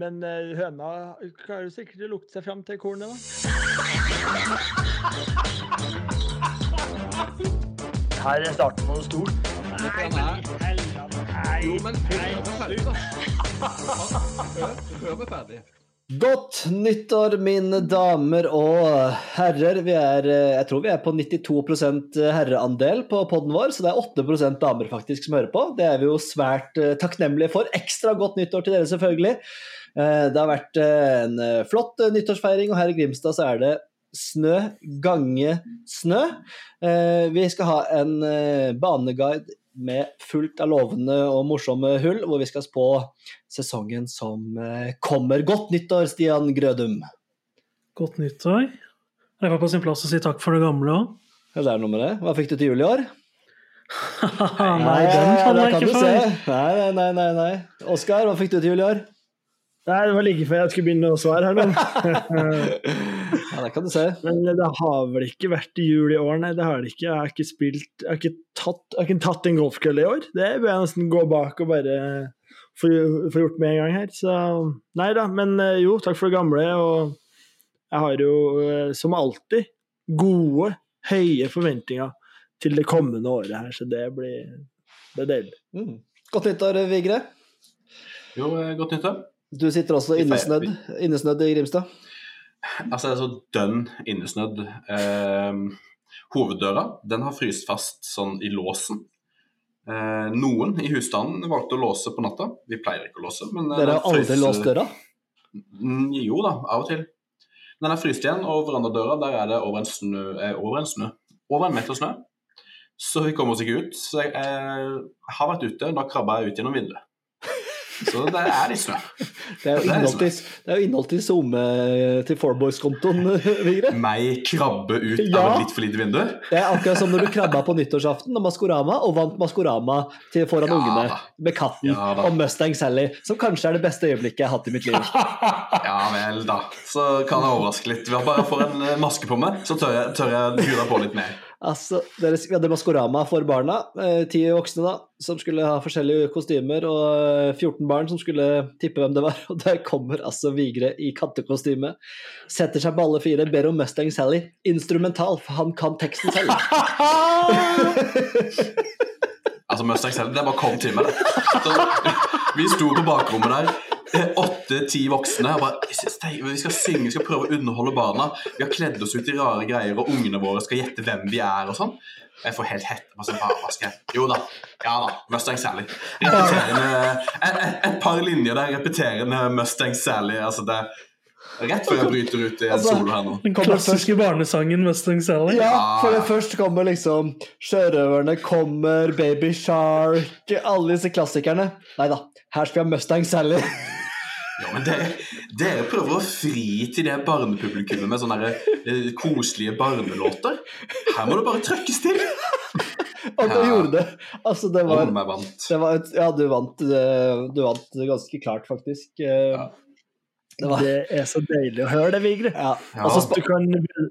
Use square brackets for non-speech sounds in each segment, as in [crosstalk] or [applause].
Men eh, høna klarer sikkert å lukte seg fram til kornet, da. Her er starten på noe stort. Nei, nei, Jo, men hør meg ferdig. Godt nyttår, mine damer og herrer. Vi er, eh, jeg tror vi er på 92 herreandel på poden vår, så det er 8 damer faktisk som hører på. Det er vi jo svært eh, takknemlige for. Ekstra godt nyttår til dere, selvfølgelig. Eh, Det har vært eh, en eh, flott nyttårsfeiring, og her i Grimstad så er det snø gange snø. Vi skal ha en baneguide med fullt av lovende og morsomme hull, hvor vi skal spå sesongen som kommer. Godt nyttår, Stian Grødum. Godt nyttår. Det var på sin plass å si takk for det gamle òg. Ja, det er noe med det. Hva fikk du til jul i år? [laughs] Nei, den kan jeg ikke for. Nei, nei, nei, nei. Oskar, hva fikk du til jul i år? Nei, det var like før jeg skulle begynne å svare her, men [laughs] Ja, det kan du se. Men det har vel ikke vært jul i år, nei. Det har det ikke. Jeg har ikke spilt Jeg har ikke tatt, jeg har ikke tatt en golfkølle i år. Det bør jeg nesten gå bak og bare få, få gjort med en gang her. Så nei da. Men eh, jo, takk for det gamle. Og jeg har jo eh, som alltid gode, høye forventninger til det kommende året her, så det blir det er deilig. Mm. Godt nyttår, Vigre. Jo, eh, godt nyttår. Du sitter også innesnødd, innesnødd i Grimstad. Altså, det er så dønn innesnødd. Eh, hoveddøra den har fryst fast sånn i låsen. Eh, noen i husstanden valgte å låse på natta. Vi pleier ikke å låse. Men Dere har aldri frøs- låst døra? Jo da, av og til. Den er fryst igjen, og verandadøra der er det over en snø, eh, over en snø. Over en meter snø. Så vi kommer oss ikke ut. Så jeg eh, har vært ute, da krabba jeg ut gjennom vinduet. Så det er litt snø. Det er jo innhold til, SoMe til Fourboys-kontoen, [laughs] Vigre. Meg krabbe ut Ja. av et litt for lite vindu. Det er akkurat som når du krabba på nyttårsaften og Maskorama, og vant Maskorama til foran Ja ungene med katten Ja og Mustang Sally, som kanskje er det beste øyeblikket jeg har hatt i mitt liv. [laughs] Ja vel, da. Så kan jeg overraske litt. Bare får en eh, maske på meg, så tør jeg, tør jeg gura på litt mer. Altså, deres, Vi hadde Maskorama for barna, eh, ti voksne da, som skulle ha forskjellige kostymer, og eh, 14 barn som skulle tippe hvem det var. [laughs] Og der kommer altså Vigre i kattekostyme, setter seg på alle fire, ber om Mustang Sally, instrumental, for han kan teksten selv. [laughs] [laughs] Altså, Mustang Sally, det bare kom til meg. det. Så, vi sto på bakrommet der, åtte-ti voksne. og bare, Vi skal synge, vi skal prøve å underholde barna. Vi har kledd oss ut i rare greier, og ungene våre skal gjette hvem vi er. og sånn. Jeg får helt hette. Hva skal jeg? Jo da. Ja da. Mustang Sally. Repeterende, et, et, et par linjer der. Repeterende Mustang Sally. altså det Rett før jeg bryter ut i en Altså, solo her nå. Den klassiske barnesangen Mustang Sally. Ja, for det først kommer liksom Sjørøverne kommer, Baby Shark, alle disse klassikerne. Nei da, her skal vi ha Mustang Sally. Ja, men dere, dere prøver å fri til det barnepublikummet med sånne der, eh, koselige barnelåter. Her må det bare trøkkes til. Og du gjorde det. Altså, det var, Om jeg vant. det var et, Ja, du vant, det- du vant ganske klart, faktisk. Eh, Ja. Det var, Det er så deilig å høre det, Vigre. ja. Ja. Og Du kan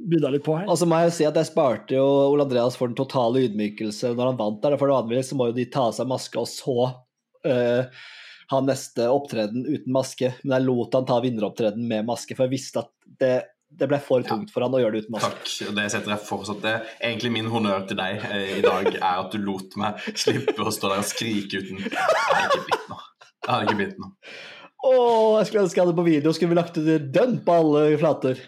by litt på her. Altså må jeg jo si at jeg sparte jo Ole Andreas for den totale ydmykelse når han vant der. For vanligvis så må jo de ta av seg maske og så eh, ha neste opptreden uten maske. Men jeg lot han ta vinneropptreden med maske, for jeg visste at det, det ble for tungt for han å gjøre det uten maske. Takk. og Det setter jeg fortsatt det. Egentlig min honnør til deg eh, i dag er at du lot meg slippe å stå der og skrike uten Det hadde ikke blitt noe. Det hadde ikke blitt noe. Å, jeg skulle ønske jeg hadde på video. Skulle vi lagt ut dønn på alle flater?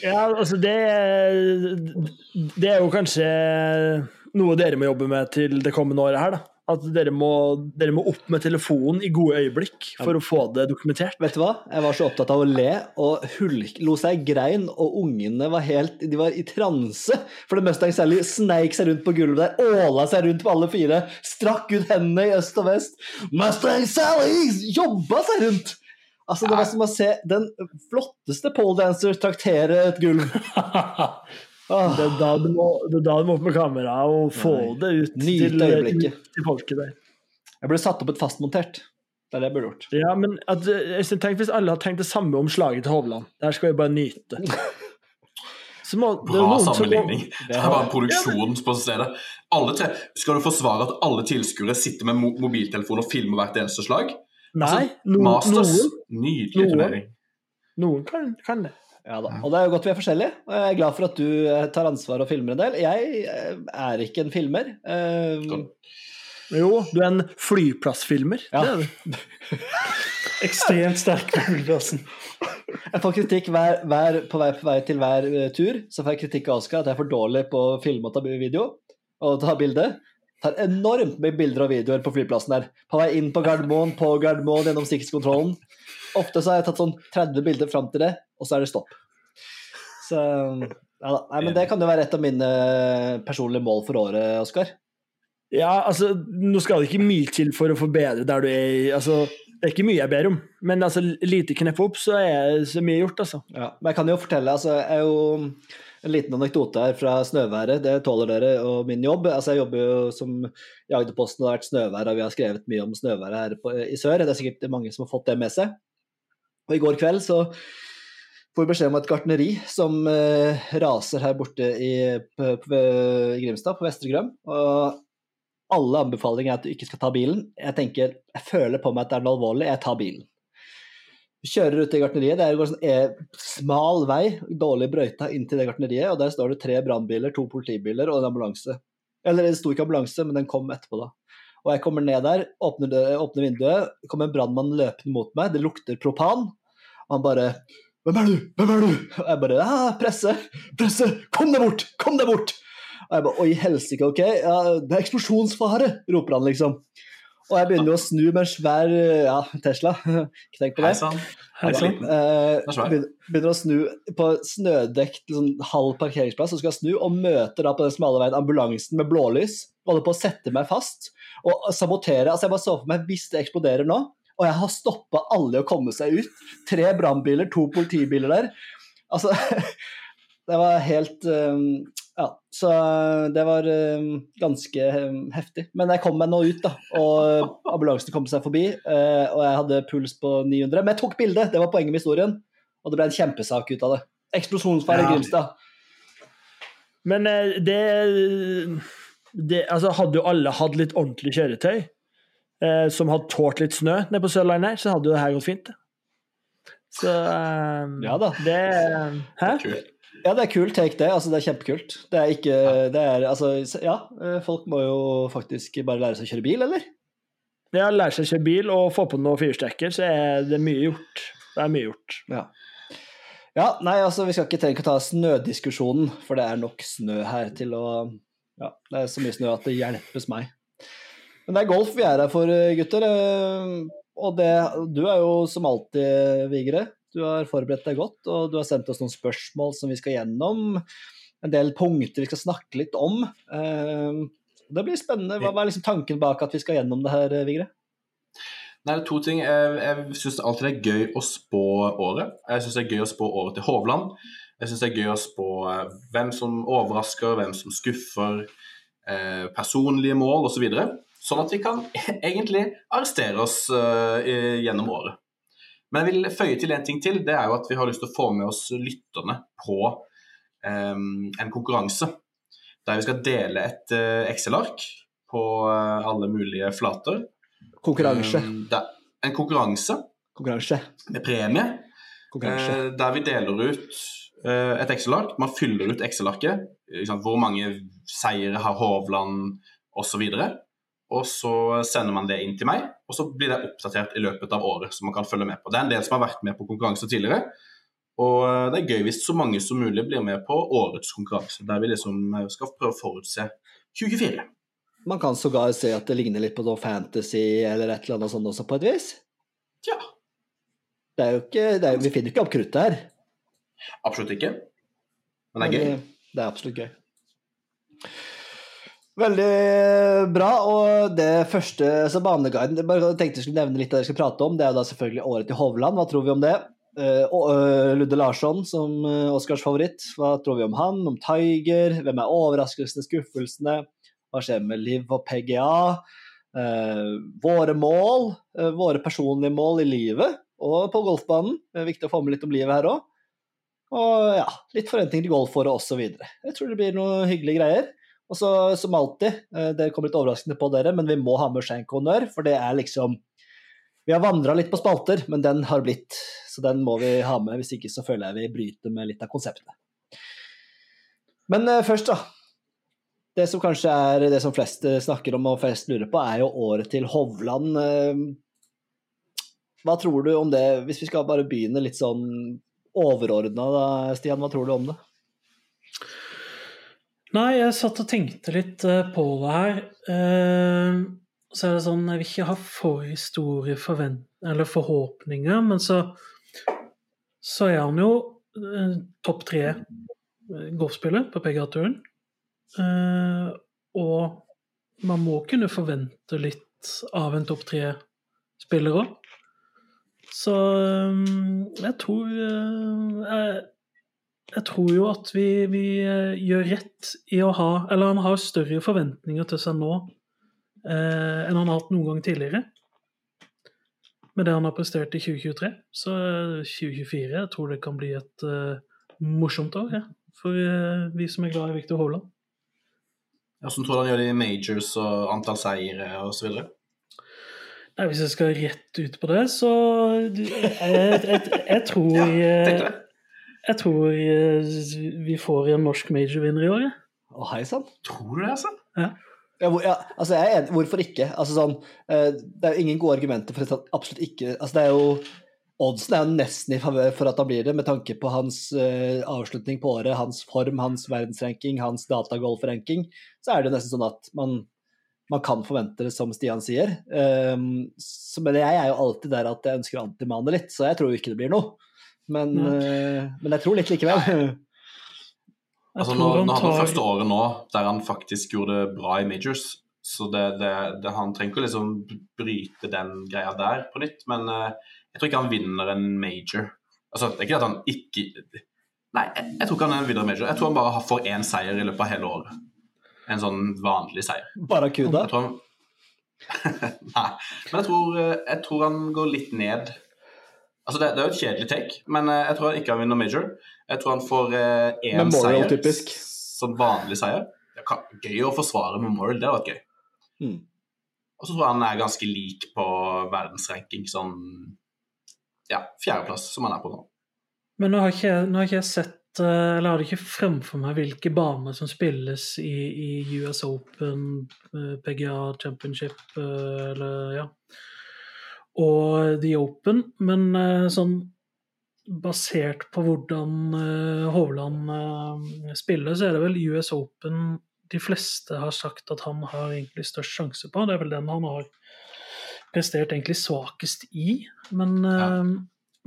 Ja, altså det Det er jo kanskje noe dere må jobbe med til det kommende året her, da. At dere må, dere må opp med telefonen i gode øyeblikk for å få det dokumentert. Vet du hva? Jeg var så opptatt av å le og hulk, lo seg grein, og ungene var helt De var i transe. For det Mustang Sally sneik seg rundt på gulvet der, åla seg rundt på alle fire, strakk ut hendene i øst og vest. Mustang Sally jobba seg rundt! Altså, det var som å se den flotteste poledancer traktere et gulv. [laughs] Åh, Det er da du må, det er da du må opp med kamera og få Nei. det ut til, ut til folket der. jeg ble satt opp et fastmontert. Det er det jeg burde gjort. Ja, men at, Øystein, tenk hvis alle hadde tenkt det samme om slaget til Hovland. Det her skal vi bare nyte. [laughs] Så må, det Bra noen som må- sammenligning. Det er bare en produksjon på stedet. Alle tre, skal du forsvare at alle tilskuere sitter med mobiltelefon og filmer hvert eneste slag? Nei, Altså, no, Masters. noen, Nydelig Noen. turnering. noen kan, kan det. Ja da. Og det er jo godt vi er forskjellige. Og jeg er glad for at du eh, tar ansvar og filmer en del. Jeg eh, er ikke en filmer. Um, Jo, du er en flyplassfilmer. Ja. Det er du. [laughs] Ekstremt sterk på flyplassen. Jeg får kritikk hver, hver, på, vei, på vei til hver eh, tur. Så får jeg kritikk av Oskar at jeg er for dårlig på å filme og ta video og ta bilde. Tar enormt mye bilder og videoer på flyplassen der. På vei inn på Gardermoen, på Gardermoen, gjennom sikkerhetskontrollen. Ofte så har jeg tatt sånn 30 bilder fram til det, og så er det stopp. Så ja da. Nei, men det kan jo være et av mine personlige mål for året, Oskar. Ja, altså, nå skal det ikke mye til for å forbedre der du er altså, Det er ikke mye jeg ber om, men altså, lite knepp opp, så er så mye gjort, altså. Ja, men jeg kan jo fortelle, altså, jeg er jo en liten anekdote her fra snøværet, det tåler dere, og min jobb. Altså, jeg jobber jo som i Agderposten, og det har vært snøvær, og vi har skrevet mye om snøværet her på, i sør. Det er sikkert mange som har fått det med seg. Og i går kveld så får vi beskjed om et gartneri som eh, raser her borte i, på, på, i Grimstad, på Vestre Grøm. Og alle anbefalinger er at du ikke skal ta bilen. Jeg tenker, jeg føler på meg at det er noe alvorlig, jeg tar bilen. Vi kjører ut i gartneriet, det er en sånn smal vei, dårlig brøyta inn til det gartneriet, og der står det tre brannbiler, to politibiler og en ambulanse. Eller det sto ikke ambulanse, men den kom etterpå, da. Og jeg kommer ned der, åpner, dø- åpner vinduet, kommer en brannmann løpende mot meg, det lukter propan, og han bare Hvem er du? Hvem er du? Og jeg bare ja, Presse! Presse! Kom deg bort! Kom deg bort! Og jeg bare Oi, helsike, OK? Ja, det er eksplosjonsfare! roper han liksom. Og jeg begynner jo å snu med en svær ja, Tesla. [laughs] Ikke tenk på det. Hei. Eh, er svær. begynner, begynner å snu på snødekt liksom, halv parkeringsplass, og skal snu, og møter da på den smale veien ambulansen med blålys. Holder på å sette meg fast og sabotere. Altså, jeg bare så for meg hvis det eksploderer nå, og jeg har stoppa alle å komme seg ut. Tre brannbiler, to politibiler der. Altså [laughs] Det var helt um, Ja, så det var um, ganske um, heftig. Men jeg kom meg nå ut, da. Og ambulansen kom seg forbi, eh, og jeg hadde puls på 900. Men jeg tok bilde, det var poenget med historien. Og det ble en kjempesak ut av det. Eksplosjonsfeil i Ja. Grimstad. Men eh, det, det Altså, hadde jo alle hatt litt ordentlig kjøretøy, eh, som hadde tålt litt snø nede på Sørlandet her, så hadde jo det her gått fint. Så um, Ja da. Det Hæ? Kult. Ja, det er kult take, det. Altså, det er kjempekult. Det er ikke Det er altså Ja, eh, folk må jo faktisk bare lære seg å kjøre bil, eller? Ja, lære seg å kjøre bil og få på noen fyrstekker, så er det mye gjort. Det er mye gjort. Ja. ja, nei, altså, vi skal ikke trenge å ta snødiskusjonen, for det er nok snø her til å Ja, det er så mye snø at det hjelpes meg. Men det er golf vi er her for, eh, gutter. eh, Og det, du er jo som alltid, Vigre. Du har forberedt deg godt, og du har sendt oss noen spørsmål som vi skal gjennom. En del punkter vi skal snakke litt om. Eh, Det blir spennende. Hva er liksom tanken bak at vi skal gjennom det her, eh, Vigre? Nei, det er to ting. Jeg, jeg syns alltid det er gøy å spå året. Jeg syns det er gøy å spå året til Hovland. Jeg syns det er gøy å spå eh, hvem som overrasker, hvem som skuffer, eh, personlige mål osv. Så sånn at vi kan [laughs] egentlig arrestere oss gjennom året. Men jeg vil føye til en ting til. Det er jo at vi har lyst til å få med oss lytterne på um, en konkurranse. Der vi skal dele et uh, Excel-ark på uh, alle mulige flater. Konkurranse. Um, det er en konkurranse Konkurranse. med premie, Konkurranse. Uh, der vi deler ut et Excel-ark. Man fyller ut Excel-arket. Hvor mange seire har Hovland, osv. Og så sender man det inn til meg, og så blir det oppdatert i løpet av året. så man kan følge med på. Det er en del som har vært med på konkurranser tidligere. Og eh, det er gøy hvis så mange som mulig blir med på årets konkurranse, der vi liksom eh, skal prøve å forutse 2024. Man kan sågar se at det ligner litt på noe fantasy eller et eller annet sånt også, på et vis. Ja, Det er jo ikke, det er, vi finner ikke opp kruttet her. absolutt ikke. Men det er gøy. Det er absolutt gøy. Veldig bra. Og det første så Baneguiden Jeg bare tenkte jeg skulle nevne litt av det jeg skal prate om. Det er da selvfølgelig året til Hovland. Hva tror vi om det? Eh, og, eh, Ludde Larsson som uh, Oscars favoritt. Hva tror vi om han? Om Tiger? Hvem er overraskelsene, skuffelsene? Hva skjer med Liv og PGA? Eh, våre mål, eh, våre personlige mål i livet og på golfbanen. Det er viktig å få med litt om livet her òg. Og ja, litt forventninger til golfåret osv. Jeg tror det blir noen hyggelige greier. Og så som alltid, eh, det kommer litt overraskende på dere, men vi må ha med Shank honnør, for det er liksom Vi har vandra litt på spalter, men den har blitt. Så den må vi ha med. Hvis ikke så føler jeg vi bryter med litt av konseptet. Men eh, først, da. Det som kanskje er det som flest eh, snakker om og flest lurer på, er jo året til Hovland. Hva tror du om det, hvis vi skal bare begynne litt sånn overordna, Stian? Hva tror du om det? Nei, jeg satt og tenkte litt eh, på det her. Eh, så er det sånn, jeg vil ikke ha for store forvent eller forhåpninger, men så, så er han jo eh, topp tre golfspiller på PGA-turen. Og man må kunne forvente litt av en topp tre-spiller òg. Så jeg tror jeg, jeg tror jo at vi, vi eh, gjør rett i å ha Eller han har større forventninger til seg nå eh, enn han har hatt noen gang tidligere. Med det han har prestert i 2023. Så eh, 2024 jeg tror det kan bli et eh, morsomt år ja, for eh, vi som er glad i Victor Hovland. Hvordan tror du han gjør det i majors og antall seire osv.? Nei, Hvis jeg skal rett ut på det, så jeg, jeg, jeg, jeg tror Ja, jeg, tror eh, vi får en norsk major-vinner i år. jeg. Å, hei sann. Tror du det, altså? Ja, hvor, ja, altså jeg er enig. Hvorfor ikke? Altså sånn, eh, det er jo ingen gode argumenter for at absolutt ikke altså det er jo, Oddsen er jo nesten i favør for at han blir det, med tanke på hans uh, avslutning på året, hans form, hans verdensranking, hans datagolfranking. Så er det jo nesten sånn at man, man kan forvente det, som Stian sier. Um, så, men jeg er jo alltid der at jeg ønsker å antimane litt, så jeg tror jo ikke det blir noe. Men, eh, men jeg tror litt likevel. Altså, når, nå, han tar- første året nå der han faktisk gjorde det bra i majors. Så det, det, det, han trenger ikke liksom bryte den greia der på nytt. Men eh, jeg tror ikke han vinner en major. Altså, det er ikke at han ikke Nei, jeg, jeg tror ikke han vinner en major. Jeg tror han bare får én seier i løpet av hele året. En sånn vanlig seier. Barracuda. Han [laughs] Nei. Men jeg tror, eh, jeg tror han går litt ned. Altså det, det er jo et kjedelig take, men eh, jeg tror han ikke han vinner major. Jeg tror han får én Memorial, seier, typisk. sånn vanlig seier. Det kan, gøy å forsvare Memorial, det hadde vært gøy. Mm. Og så tror jeg han er ganske lik på verdensranking, sånn ja, fjerdeplass, som han er på nå. Men nå har ikke, nå har ikke jeg sett eh, Eller har det ikke fremfor meg hvilke baner som spilles i, i US Open, eh, PGA Championship eh, eller ja. Og The Open, men eh, sånn basert på hvordan eh, Hovland eh, spiller, så er det vel US Open de fleste har sagt at han har egentlig størst sjanse på. Det er vel den han har prestert egentlig svakest i. Men, Ja.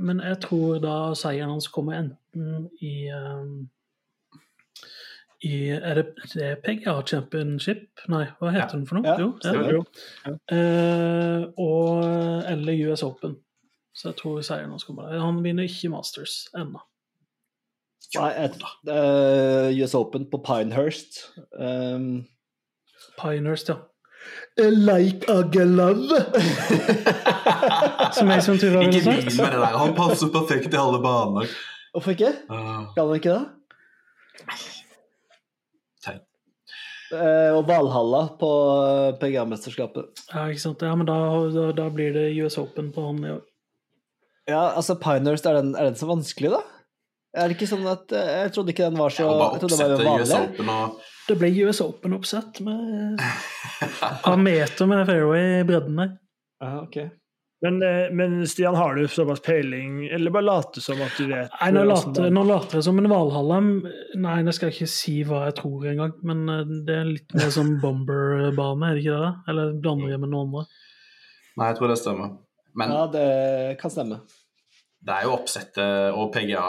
men jeg tror da seieren hans kommer enten i i Er det, det er PGA Championship? Nei, hva heter Ja. den for noe? Ja, jo, stemmer. Eh, og, eller US Open. Så jeg tror seieren hans kommer der. Han vinner ikke Masters ennå. Nei, et, uh, US Open på Pinehurst. Um, Pinehurst, ja. Like a glove! Som Mason Tuva ville Ikke sagt. begynn med det der. Han passer perfekt i alle baner. hvorfor ikke? Kan han ikke det? Eh, og Valhalla på PGA-mesterskapet. Ja, ikke sant? Ja, men da, da, da blir det US Open på han i år. Ja, altså Pinehurst, er den, er den så vanskelig, da? Er det ikke sånn at eh, Jeg trodde ikke den var så Jeg bare trodde det var oppsette US. Open og Det ble US Open-oppsett med et par meter med fairway i bredden der. Ja, ok. Men, eh, men Stian, har du såpass peiling, eller bare late som at du vet? Nei, nå later, nå later jeg som en Valhallem. Nei, jeg skal ikke si hva jeg tror engang. Men eh, det er litt mer sånn bomberbane, er det ikke det? Eller blander jeg med noen andre? Nei, jeg tror det stemmer. Men Ja, det kan stemme. det er jo oppsettet, og PGA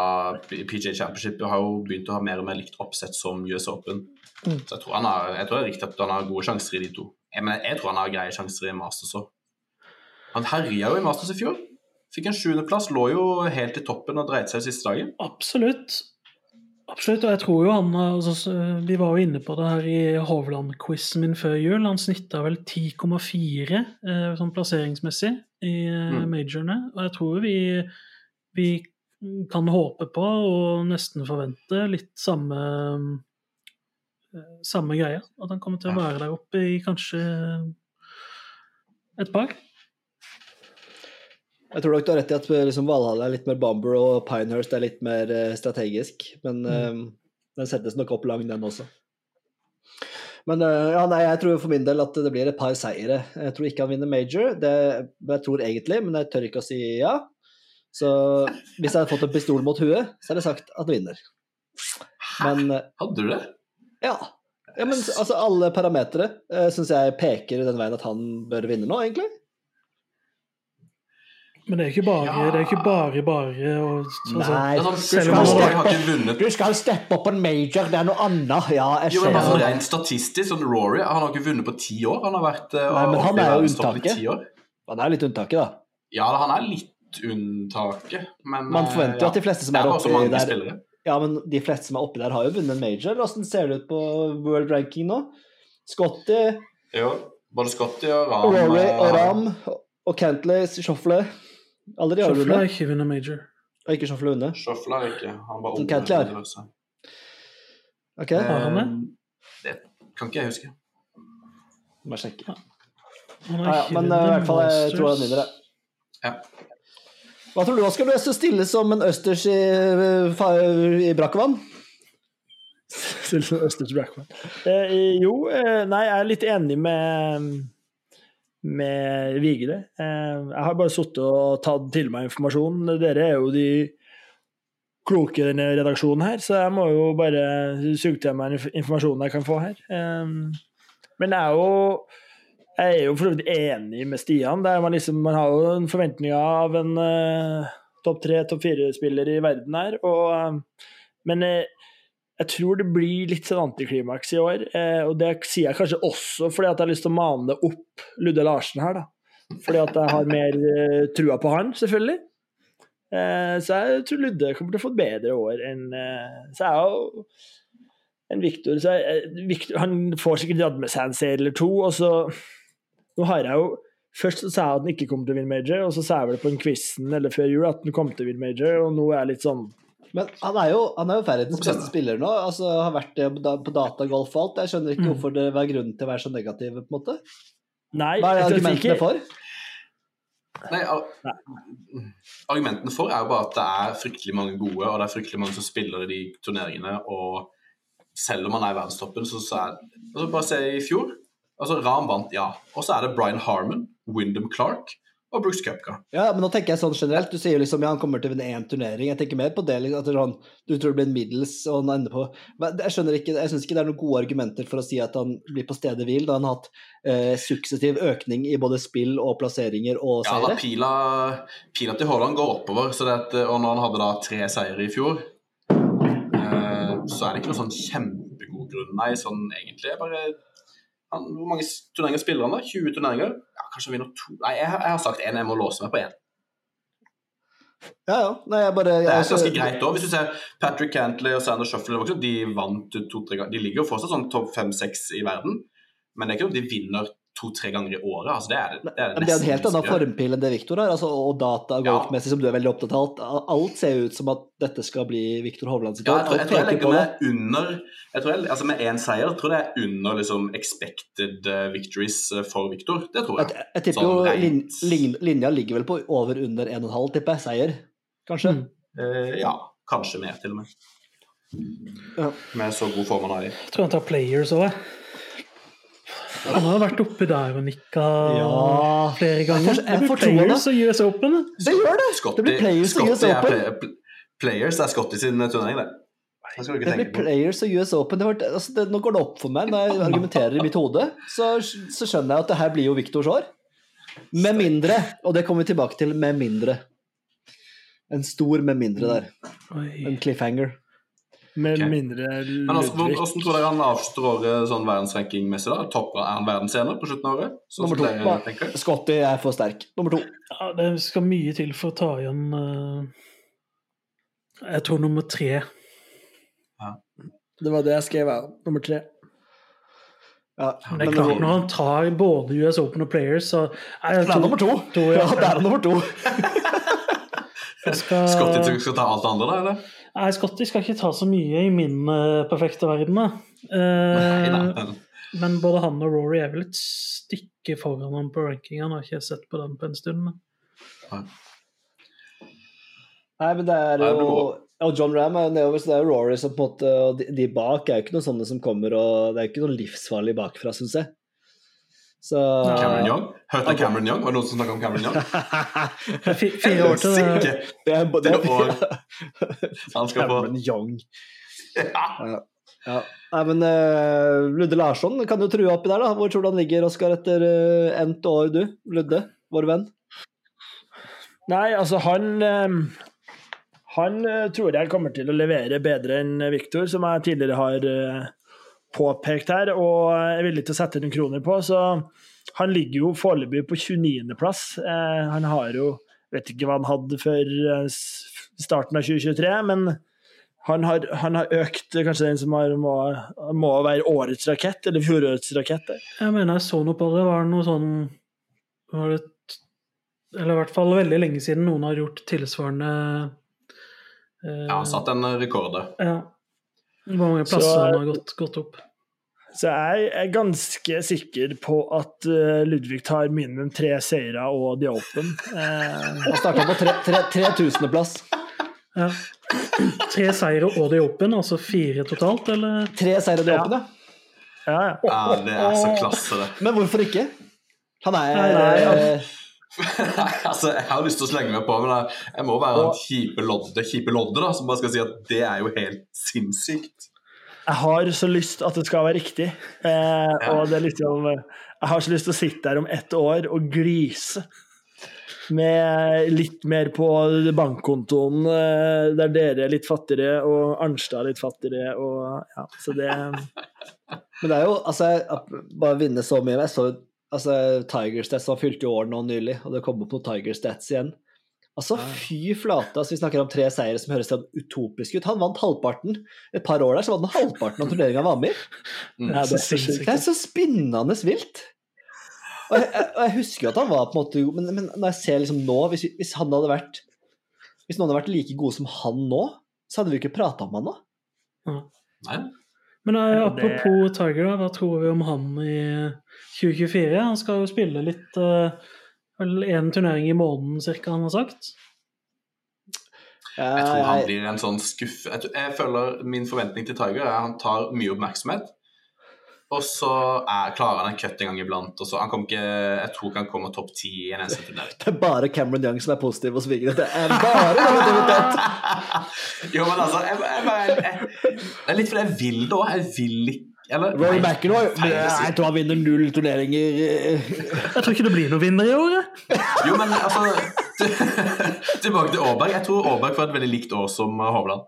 PJ Championship har jo begynt å ha mer og mer likt oppsett som US Open. Mm. Så jeg tror, han har, jeg tror det er riktig at han har gode sjanser i de to. Jeg, men jeg tror han har greie sjanser i Masters òg. Han herja jo i Masters i fjor. Fikk en sjuendeplass, lå jo helt i toppen og dreit seg siste dagen. Absolutt. Absolutt, og jeg tror jo han altså, Vi var jo inne på det her i Hovland-quizen min før jul. Han snitta vel 10,4 eh, sånn plasseringsmessig i eh, Mm. majorene. Og jeg tror vi, vi kan håpe på og nesten forvente litt samme eh, samme greia. At han kommer til å være der oppe i kanskje et par. Jeg tror nok du har rett i at liksom, Valhall er litt mer bomber, og Pinehurst er litt mer eh, strategisk. Men mm. den settes nok opp lang, den også. Men eh, ja, nei, jeg tror for min del at det blir et par seire. Jeg tror ikke han vinner major, det jeg tror egentlig, men jeg tør ikke å si ja. Så hvis jeg hadde fått en pistol mot huet, så hadde jeg sagt at han vinner. Men eh, Hadde du det? ja. ja men altså, alle parametere uh, syns jeg peker i den veien at han bør vinne nå, egentlig. Men det er ikke bare Ja. det er ikke bare bare å altså, Nei, Altså, selv om han- har ikke vunnet Du skal steppe opp en major, det er noe annet. Ja, jeg Jo, men bare ser sånn. Rent statistisk, sånn Rory han har ikke vunnet på ti år. Han har vært eh, Nei, men han er jo unntaket. Han er litt unntaket, da. Ja, han er litt unntaket, men Man eh, forventer jo ja. at de fleste som er er oppi der spillere. Ja, men de fleste som er oppi der, har jo vunnet en major. Hvordan ser det ut på world ranking nå? Scotty, Jo, både Scotty og Ram Rory eh, og Ram og Cantley, Shoffle De har har ikke vunnet major. Og ikke Shoffle vunnet. Shuffle ikke. Han bare Men Cantley har. overlevelse. Ok, Har han det? Det kan ikke jeg huske. bare sjekke. Ja. Ah, Ja, men eh, i hvert fall jeg tror han vinner det. Ja. Hva tror du, Skal Du så stille som en østers i, eh, i brakkvann. Til Østers Blackman. Eh, jo, eh, nei, jeg er litt enig med med Vigre. Eh, jeg har bare sittet og tatt til meg informasjon. Dere er jo de kloke i denne redaksjonen her, så jeg må jo bare suge til meg informasjonen jeg kan få her. Eh, men jeg er jo jeg er jo for så vidt enig med Stian. Der man, liksom, man har jo en forventning av en uh, topp tre, topp fire-spiller i verden her. Og, uh, men eh, jeg tror det blir litt sånn antiklimaks i år. Eh, og det sier jeg kanskje også fordi at jeg har lyst til å mane opp Ludde Larsen her, da. Fordi at jeg har mer eh, trua på han, selvfølgelig. Eh, så jeg tror Ludde kommer til å få et bedre år enn eh, Så jeg jo en Viktor, Han får sikkert dratt med seg en serie eller to, og så Nå har jeg jo Først så sa jeg at han ikke kom til å vinne major, og så sa jeg vel på en quizen eller før jul at han kom til å vinne major, og nå er jeg litt sånn Men han er jo, han er jo verdens beste spiller nå. altså Har vært det på datagolf og alt. Jeg skjønner ikke Mm. hvorfor det var grunnen til å være så negativ, på en måte. Nei, Hva er argumentene ikke- for? Nei, ar Argumentene for er jo bare at det er fryktelig mange gode, og det er fryktelig mange som spiller i de turneringene. Og selv om han er i verdenstoppen, så, så er altså Bare se i fjor. altså Ram vant, ja. Og så er det Brian Harmon, Wyndham Clark og Brooks Cupka. Ja, men nå tenker jeg sånn generelt. Du sier jo liksom ja, han kommer til å vinne én turnering. Jeg tenker mer på det liksom, at det sånn, du tror det blir en middels, og han ender på Men Jeg skjønner ikke, jeg syns ikke det er noen gode argumenter for å si at han blir på stedet hvil, da han har hatt eh, suksessiv økning i både spill og plasseringer og Ja, da, pila, pila til Haaland går oppover, så det at, og når han hadde da tre seire i fjor, eh, så er det ikke noen sånn kjempegod grunn. Nei, sånn egentlig bare han, Hvor mange turneringer spiller han da? 20 turneringer? Ja, kanskje han vinner to Nei, jeg, jeg har sagt én, jeg må låse meg på én. Ja, ja. Nei, jeg bare Det er ganske greit òg. Hvis du ser Patrick Cantley og Sander Shuffle, de vant to-tre ganger. De ligger jo fortsatt sånn topp fem-seks i verden, men det er ikke noe de vinner to-tre ganger i året. Altså, det er det, det, er det, det er en helt annen formpil enn det Viktor har, altså, og data Ja. golfmessig, som du er veldig opptatt av. Alt, alt ser jo ut som at dette skal bli Viktor Hovland sitt Ja, jeg tror, jeg tror jeg legger meg under jeg tror jeg, altså Med én seier jeg det er under liksom expected eh, victories eh, for Viktor. Det tror Jeg, jeg. jeg tipper Sånn jo lin, lin, linja ligger vel på over under 1,5, tipper jeg. Seier, kanskje. Mm. Eh, ja, kanskje mer, til og med. Ja. Med så god form han har i. Jeg tror han tar players òg. Han har vært oppi der og nikka Ja. flere Jeg ganger. får- jeg Det får blir players og US Open. det. Gjør det! Scotty, Det blir Players og US Open. er pl- Players er Scotty sin eh, turnering, det. Det blir på. Players og US Open. Det var, altså det, nå går det opp for meg når jeg argumenterer i mitt hode. Så, så skjønner jeg at det her blir jo Viktors år. Med mindre, og det kommer vi tilbake til, med mindre. En stor med mindre der. En cliffhanger. Med okay. mindre Men hvordan, hvordan tror dere han året sånn verdensrankingmessig? da? Topper er han verdensener på slutten av året? Sånn Nummer to. Scotty er for sterk. Nummer to. Ja, det skal mye til for å ta igjen uh... Jeg tror nummer tre. Det var det jeg skrev her. Nummer tre. Ja, Men det er klart, når han tar både US Open og Players, så er jeg Det er nummer to. to ja. [laughs] Ja, det er nummer to. [laughs] jeg skal, Scotty skal ta alt det andre, da? eller? Nei, Scotty skal ikke ta så mye i min eh, perfekte verden, da. Eh, men både han og Rory er vel et stykke foran ham på rankingen. Har ikke sett på den på en stund. Men. Nei, men det er jo. Og John Ram er jo nedover, så det er jo Rory som på en måte Og de, de bak er jo ikke noen sånne som kommer og Det er jo ikke noe livsfarlig bakfra, syns jeg. Så Cameron Young? Hørte jeg Cameron Young? Var det noen som snakket om Cameron Young? [laughs] Fire år til det. Det er, det er, år. [laughs] Han skal Cameron Young. ja. Ja. Nei, men uh, Ludde Larsson kan jo true oppi der, da. Hvor tror du han ligger, Oskar, etter uh, endt år, du? Ludde, vår venn? Nei, altså han um Han tror jeg kommer til å levere bedre enn Viktor, som jeg tidligere har påpekt her, og jeg er villig til å sette noen kroner på. Så han ligger jo foreløpig på 29.-plass. Eh, han har jo Vet ikke hva han hadde før eh, starten av 2023, men han har, han har økt eh, kanskje den som har, må, må være årets rakett, eller fjorårets rakett. der. Jeg mener jeg så noe på det. Var det noe sånn var det, Eller i hvert fall veldig lenge siden noen har gjort tilsvarende eh, Ja, han satt en rekord. Ja. Hvor mange plasser Så- han har gått, gått opp. Så jeg er ganske sikker på at eh, Ludvig tar minimum tre seire og The Open. Eh, Han starta på tre- tre- 3000.-plass. Ja. Tre seire og The Open, altså fire totalt, eller? Tre seire i Ja. Open, ja. ja, ja. Ja, det er så klasse, det. Men hvorfor ikke? Han er Nei, nei, eh, Nei, [laughs] altså, Jeg har lyst til å slenge meg på, men jeg, jeg må være en kjipe lodde, kjipe lodde da, som bare skal si at det er jo helt sinnssykt. Jeg har så lyst at det skal være riktig. Eh, og det er liksom Jeg har så lyst til å sitte der om ett år og glise. Med litt mer på bankkontoen, eh, der dere er litt fattigere og Arnstad er litt fattigere. Og, ja, så det [laughs] Men det er jo altså Bare vinne så mye. Jeg så altså, Tiger Stats han fylte jo år nå nylig, og det kom opp noen Tiger Stats igjen. Altså, fy flate. Altså, vi snakker om tre seire som høres utopisk ut. Han vant halvparten. Et par år der så vant han halvparten av turneringa han var med i. Mm. Det så Det er så spinnende vilt. Og jeg, jeg, jeg husker at han var på en måte men, men når jeg ser liksom nå Hvis, hvis han hadde vært Hvis noen hadde vært like gode som han nå, så hadde vi ikke prata om han nå. Nei, Men eh, apropos det- Tiger, hva tror vi om han i 2024? Han skal jo spille litt eh, Vel én turnering i måneden, cirka, han har sagt. jeg tror han blir en sånn skuff... Jeg føler Min forventning til Tiger er at han tar mye oppmerksomhet. Og så er, klarer han en cut en gang iblant. Og så, han kom ikke, jeg tror ikke han kommer topp ti i en eneste turnering. Det er bare Cameron Young som er positiv og svinger. Det er bare [laughs] jo, men altså jeg, jeg, jeg, jeg, Det er litt fordi jeg vil det òg. Jeg vil ikke eller, Rory McIlroy jeg tror han vinner null turneringer. Jeg tror ikke det blir noen vinner i år. Jo, men altså [laughs] Tilbake til Aaberg. Jeg tror Aaberg får et veldig likt år som Hovland.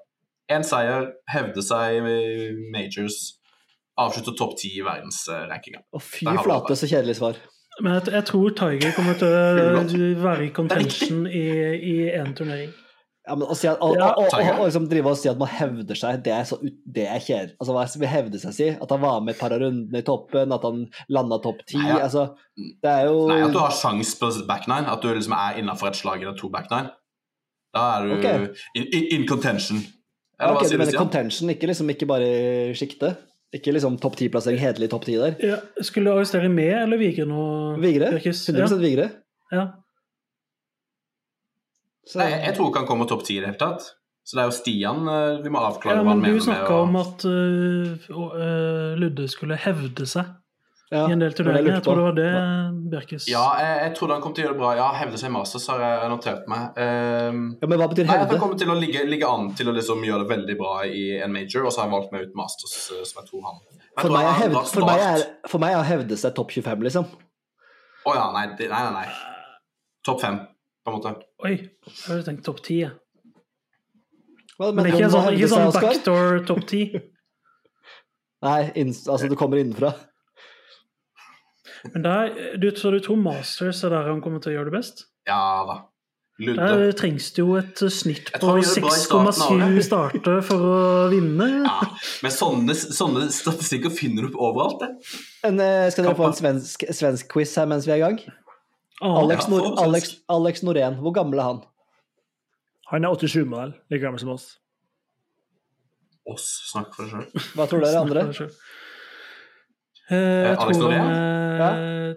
Én seier, hevde seg i majors, avslutter topp ti i verdensrankinga. Å, fy flate, så kjedelig svar. Men jeg, jeg tror Tiger kommer til å være i contention i i én turnering. Ja, men å, si at, å, Ja, å, å, liksom drive og si at man hevder seg, det er så det er kjedelig. Altså, hva vil hevde seg si? At han var med et par av rundene i toppen, at han landa topp ti? Ja. Altså, det er jo Nei, at du har sjans på back nine, at du liksom er innafor et slag eller to back nine. Da er du okay. in, in, in contention. Eller ok, hva sier du, Stian? contention, ikke liksom ikke bare sjikte? Ikke liksom topp ti-plassering, hederlig topp ti der? Ja, skulle du arrestere med eller Vigre nå? Vigre? 100 ja. Vigre? Ja. Så, Nei, jeg tror ikke han kommer topp ti i det hele tatt. Så det er jo Stian eh, vi må ja, avklare hva han du mener med snakka å om at uh, Ludde skulle hevde seg ja, i en del turneringer. jeg Jeg tror det var det Bjerkes Ja, jeg, jeg trodde han kom til å gjøre det bra. Ja, hevde seg i Masters har jeg notert meg. Um, Ja, men hva betyr hevde? Nei, han kommer til å ligge, ligge an til å liksom gjøre det veldig bra i en major, og så har han valgt meg ut Masters, eh, som jeg tror han Jeg For tror meg, han hevd, var for, meg er, for meg er å hevde seg topp 25, liksom. Å ja, nei, nei, nei. nei. Topp fem, på en måte. Oi, jeg hadde tenkt topp ti. jeg. Hva Men ikke sånn, ikke sånn backdoor topp ti. [laughs] Nei, inn, altså du kommer innenfra. Men der, du, så du tror Masters er der han kommer til å gjøre det best? Ja da. Ludde. Der trengs det jo et snitt på tror han gjør det bra i 6,7 året. starter for å vinne. Ja, men sånne, sånne statistikker finner du opp overalt, det. Men, eh, skal dere få en svensk, svensk quiz her mens vi er i gang? Ah, Alex, Nor. Alex, Alex Norén, hvor gammel er han? Han er 87-modell, like gammel som oss. Oss, snakk for deg sjøl. Hva tror dere andre? Snakk for deg selv. Eh, jeg Alex tror han Norén? er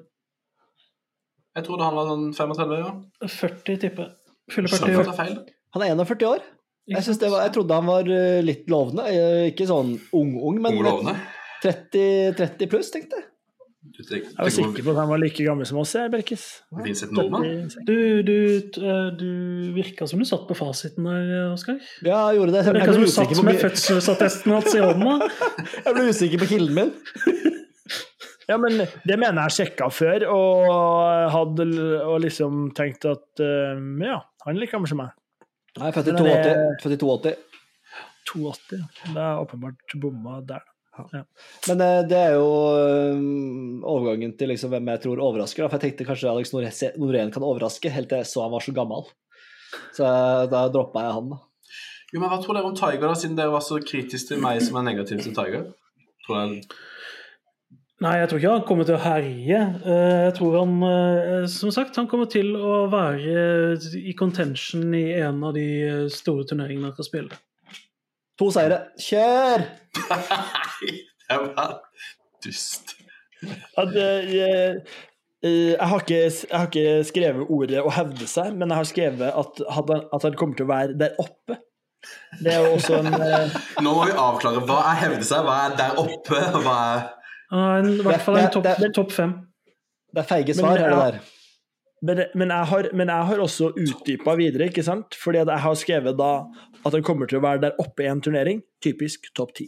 Jeg trodde han var sånn 35, ja. 40, tipper jeg. Fyller 40 år. Han er 41 år. Jeg, det var, jeg trodde han var eh, litt lovende. Eh, Ikke sånn ung-ung, men Unge 30, 30 pluss, tenkte jeg. Jeg var sikker på at han var like gammel som oss, jeg, nordmann. Du, du, eh, du virka som du satt på fasiten der, Oskar. Ja, jeg gjorde det. Jeg Virka ble som du usikker satt på, med fødselsattesten hans i hånda. [laughs] jeg ble usikker på kilden min. [laughs] Ja, men det mener jeg sjekka før, og hadde og liksom tenkt at eh, ja, han er like gammel som meg. Nei, født i Men det- 82. 82. 82. ja. Det er åpenbart bomma der. Men eh, det er jo eh, overgangen til liksom hvem jeg tror overrasker. For jeg tenkte kanskje Alex Norén kan overraske, helt til jeg så han var så gammel. Så da droppa jeg han, da. Jo, men Hva tror dere om Tiger, da, siden dere var så kritiske til meg som er negativ til Tiger? Tror jeg... Nei, jeg tror ikke han kommer til å herje. Eh, Jeg tror han, eh, som sagt, han kommer til å være i contention i en av de eh, store turneringene han skal spille. To seire. Kjør! Nei, det var dust. At, eh, eh, jeg, har ikke, jeg har ikke skrevet ordet 'å hevde seg', men jeg har skrevet at, at han- kommer til å være der oppe. Det er jo også en eh, Nå må vi avklare hva er hevde seg, hva er der oppe, hva er Han har en- i hvert fall en topp top fem. Det er feige svar, det er det er- der. Men, men, jeg har, men jeg har også utdypa videre, ikke sant? Fordi at jeg har skrevet da at han kommer til å være der oppe i en turnering. Typisk topp ti.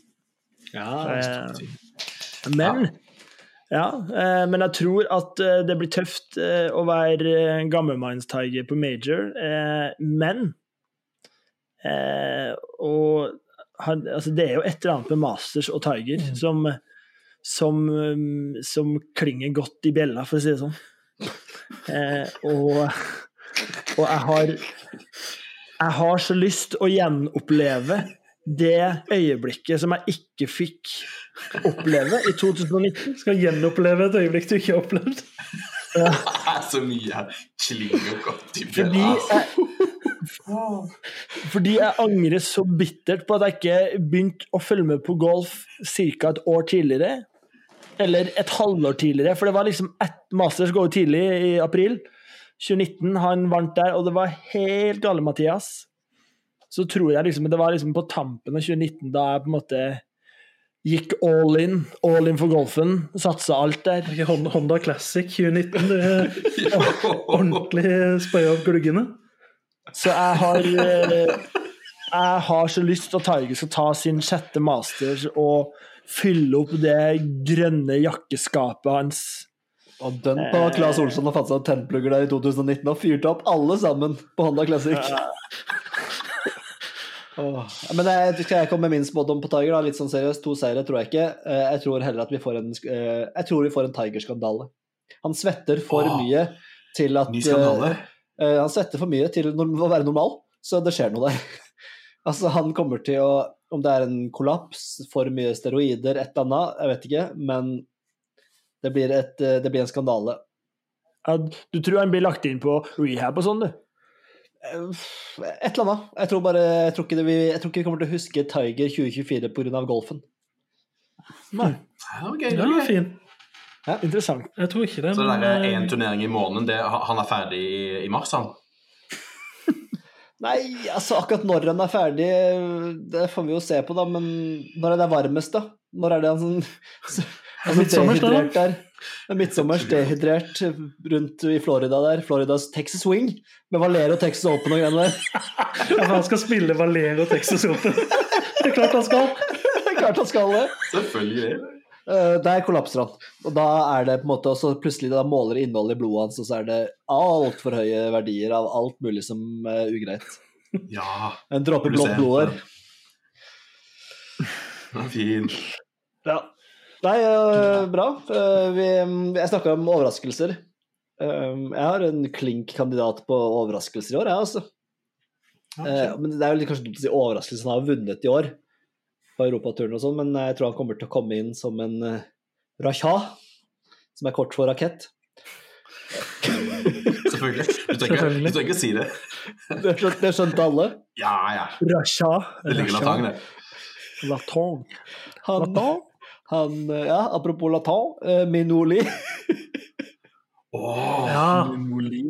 Eh, men ja, eh, men jeg tror at eh, det blir tøft eh, å være eh, gammelmanns-tiger på major. Eh, men eh, Og han, altså det er jo et eller annet med Masters og Tiger som, som, um, som klinger godt i bjella, for å si det sånn. Eh, og, og jeg har Jeg har så lyst å gjenoppleve det øyeblikket som jeg ikke fikk oppleve i 2019. Skal gjenoppleve et øyeblikk du ikke har opplevd. Det er [laughs] så mye. Klinger godt i bjella. fordi jeg angrer så bittert på at jeg ikke begynte å følge med på golf ca. et år tidligere. Eller et halvår tidligere, for det var liksom ett Masters går jo tidlig i april. 2019, han vant der, og det var helt gale, Mathias. Så tror jeg liksom det var liksom på tampen av 2019 da jeg på en måte gikk all in. All in for golfen. Satsa alt der. Honda Classic 2019. Det er [laughs] ordentlig spøya opp gluggene. Så jeg har eh, Jeg har så lyst til at Tiger skal ta sin sjette Masters og fylle opp det grønne jakkeskapet hans. Og dønn på Claes Olsson har fått seg tennplugger der i 2019 og fyrte opp alle sammen på Honda Classic. [laughs] Åh. Men jeg, skal jeg komme med min spådom på Tiger? da, Litt sånn seriøst. To seire tror jeg ikke. Eh, Jeg tror heller at vi får en, eh, jeg tror vi får en Tiger-skandale. Han svetter for oh. mye til at Ny skandale. Uh, han svetter for mye til å være normal, så det skjer noe der. [laughs] altså, han kommer til å Om det er en kollaps, for mye steroider, et eller annet, jeg vet ikke, men det blir, et, eh, det blir en skandale. Ja, Du tror han blir lagt inn på rehab og sånn, du? Eh, Et eller annet. Jeg tror bare Jeg tror ikke, det, vi, jeg tror ikke vi kommer til å huske Tiger 2024 pga. golfen. Nei. Okay, det var fin. Interessant. Jeg tror ikke det. Så det er eh, én turnering i måneden. Det, han er ferdig i, i mars, han? Nei, altså akkurat når han er ferdig, det får vi jo se på, da. Men når er det varmest, da? Når er det han sånn altså, [laughs] Midtsommers, da? [laughs] er Midtsommers dehydrert rundt i Florida der. Floridas Texas Wing med Valero Texas Open og greiene der. [laughs] ja, han skal spille Valero Texas Open. Det er klart han skal. Det er klart han skal det. Selvfølgelig. Eh, Der kollapser han. Og da er det på en måte også plutselig da måler innholdet i blodet hans, og så er det altfor høye verdier av alt mulig som er ugreit. Ja. En dråpe blått blod her. er fin. Ja. Nei, eh, bra. Eh, vi, jeg snakka om overraskelser. Jeg har en klink kandidat på overraskelser i år, jeg, altså. Ja, men det er jo litt kanskje dumt å si overraskelsen har vunnet i år på europaturen og sånn, men jeg tror han kommer til å komme inn som en uh, rakja, som er kort for rakett. [laughs] Selvfølgelig. Du trenger, ikke å si det. Det skjønte, det skjønte alle. Ja, ja. Rasha. Det ligger latang, det. Latang. Han, han eh, Ja, apropos latin, uh, Minoli [laughs] Åh, Ja,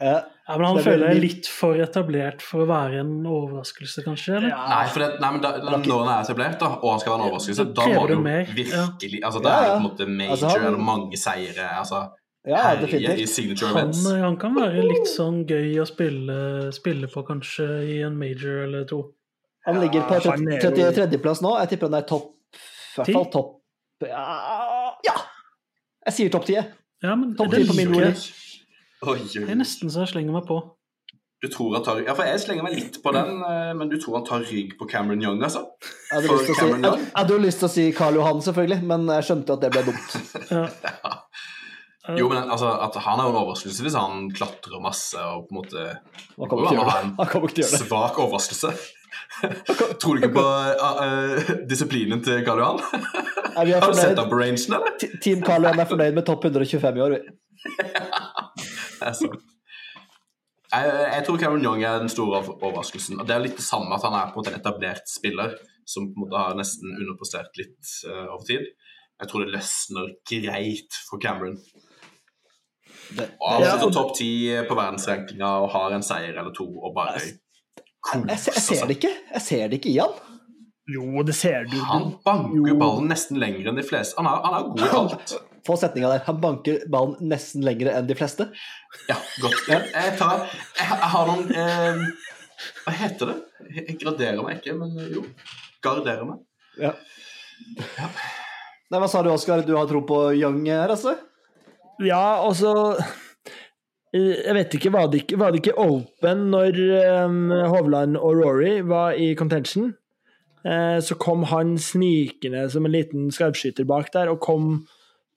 Eh, ja men han Det føler jeg er litt- for etablert for å være en overraskelse, kanskje? eller? Nei, for det, nei, men da, da, når han er etablert, da, og han skal være en overraskelse, Så da må du mer, virkelig altså Det er på en måte major Altså, han- eller mange seire. altså ja, herje i definitivt. signature Han, events. han kan være litt sånn gøy å spille, spille på, kanskje, i en major eller to. Han ligger på Ja, han er jo- 33.-plass nå. Jeg tipper han er topp I hvert fall topp ja, ja! Jeg sier topp 10. Ja, men Topp det ti på min liker jeg. Det er nesten så jeg slenger meg på. Du tror han tar Ja, for jeg slenger meg litt på den, [clears throat] eh, men du tror han tar rygg på Cameron Young, altså? Jeg hadde, For lyst til si, jeg, Young? jeg hadde jo lyst til å si Karl Johan, selvfølgelig, men jeg skjønte at det ble dumt. [laughs] Ja. Jo, men altså, at han er jo en overraskelse hvis han klatrer masse og på en måte. Han kommer ikke til å gjøre det. Svak overraskelse. [laughs] Tror du ikke på uh, uh, disiplinen til Karl Johan? Nei, Har du sett ham på rangen, eller? Team Karl Johan er fornøyd med topp 125 i år. vi. [laughs] Det er sant. Jeg, jeg tror Cameron Young er den store overraskelsen. Og Det er litt det samme at han er på en etablert spiller som på en måte har nesten underprestert litt uh, over tid. Jeg tror det løsner greit for Cameron. Det, Og han sitter ja, topp ti på verdensrankinga og har en seier eller to og bare jeg, jeg, ser- jeg ser koser det ikke. Jeg ser det ikke i han. Jo, det ser du. Han banker Jo. ballen nesten lenger enn de fleste. Han er, han er god i alt. Få setninga der. Han banker ballen nesten lengre enn de fleste. Ja, godt. Jeg, tar, jeg, jeg har noen eh, Hva heter det? Jeg, graderer meg ikke, men jo. Garderer meg. Ja. Nei, Hva sa du, Oskar? Du har tro på Young her, altså? Ja, altså eh, Jeg vet ikke, var det ikke, var det ikke open når eh, Hovland og Rory var i contention? Eh, så kom han snikende som en liten skarpskytter bak der, og kom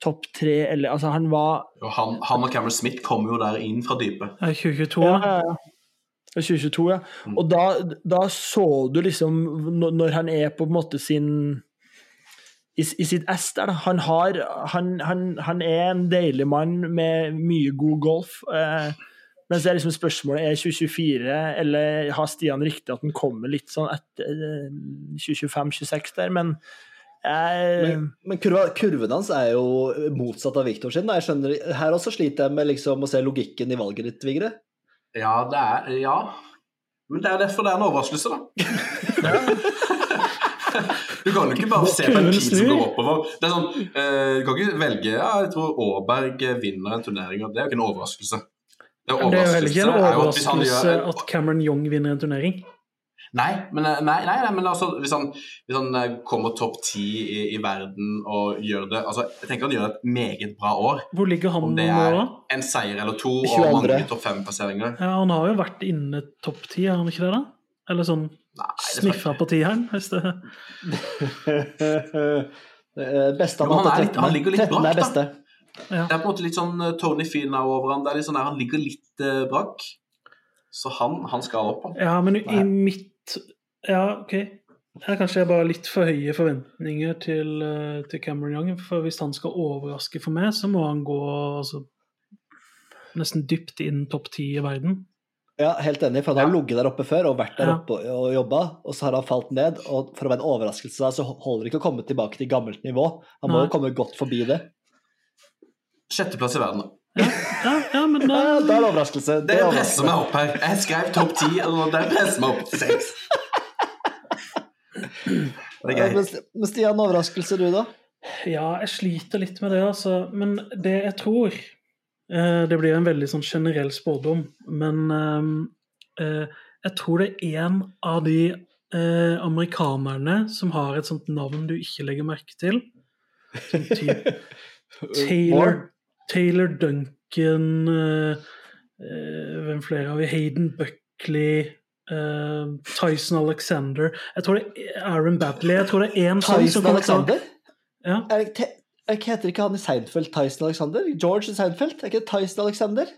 topp tre, eller Altså, han var Og han, han og Cameron Smith kom jo der inn fra dypet. Er 2022? Ja, ja, ja. 2022, ja. Og da, da så du liksom når han er på en måte sin i, i sitt ess der. Han, har, han, han, han er en deilig mann med mye god golf. Eh, men så er liksom spørsmålet er 2024, eller har Stian riktig at han kommer litt sånn etter eh, 2025-26 der, men jeg... Men, men kurva, kurven hans er jo motsatt av Victor sin. Jeg skjønner, Her også sliter jeg med liksom å se logikken i valget ditt, Vigre. Ja, det er Ja. Men det er derfor det er en overraskelse, da. [laughs] [laughs] Du kan jo ikke bare se på en pil som går oppover. Det er sånn, eh, Du kan ikke velge ja, Jeg tror Aaberg vinner en turnering, og det er jo ikke en overraskelse. Det er, Det er jo heller ikke en overraskelse at at Cameron Young vinner en turnering. Nei, men, eh, nei, nei, nei, men altså, hvis han, hvis han eh, kommer topp ti i, i verden og gjør det altså, Jeg tenker han gjør et meget bra år. Hvor ligger han Om nå, det er da? en seier eller to og mange topp fem-passeringer. Ja, han har jo vært inne topp ti, har han ikke det? da? Eller sånn sniffa på tieren, hvis det [laughs] Beste han han litt- han ligger litt 13 bak, er da. beste. Det er på en måte litt sånn eh, Tony Finau over han. Det er litt sånn der, han ligger litt eh, brakk. Så han, han skal opp. han. Ja, men i mitt Ja, OK. Det er kanskje bare litt for høye forventninger til, eh, til Cameron Young. For hvis han skal overraske for meg, så må han gå altså, nesten dypt inn topp ti i verden. Ja, helt enig, for han har Ja. ligget der oppe før og vært der Ja. oppe og, og jobba, og så har han falt ned. Og for å være en overraskelse da, så holder det ikke å komme tilbake til gammelt nivå. Han må jo komme godt forbi det. Sjetteplass i verden. da. Ja, ja men da [laughs] Ja, Det er en overraskelse. Det er presser meg opp her. Jeg skrev topp ti, og det presser meg opp til seks. Det er Ja. Men, Stian, overraskelse du, da? Ja, jeg sliter litt med det, altså. Men det jeg tror Det blir en veldig sånn generell spådom, men eh, eh, jeg tror det er en av de eh, amerikanerne som har et sånt navn du ikke legger merke til. Sånn typ [laughs] Taylor, Taylor Duncan eh, eh, Hvem flere har vi? Hayden Buckley. eh, Tyson Alexander Jeg tror det er Aaron Batley. Jeg tror det er en som Tyson Alexander? Ja. Er det, heter ikke han i Seinfeld Tyson Alexander? George Seinfeld? Er ikke det Tyson Alexander?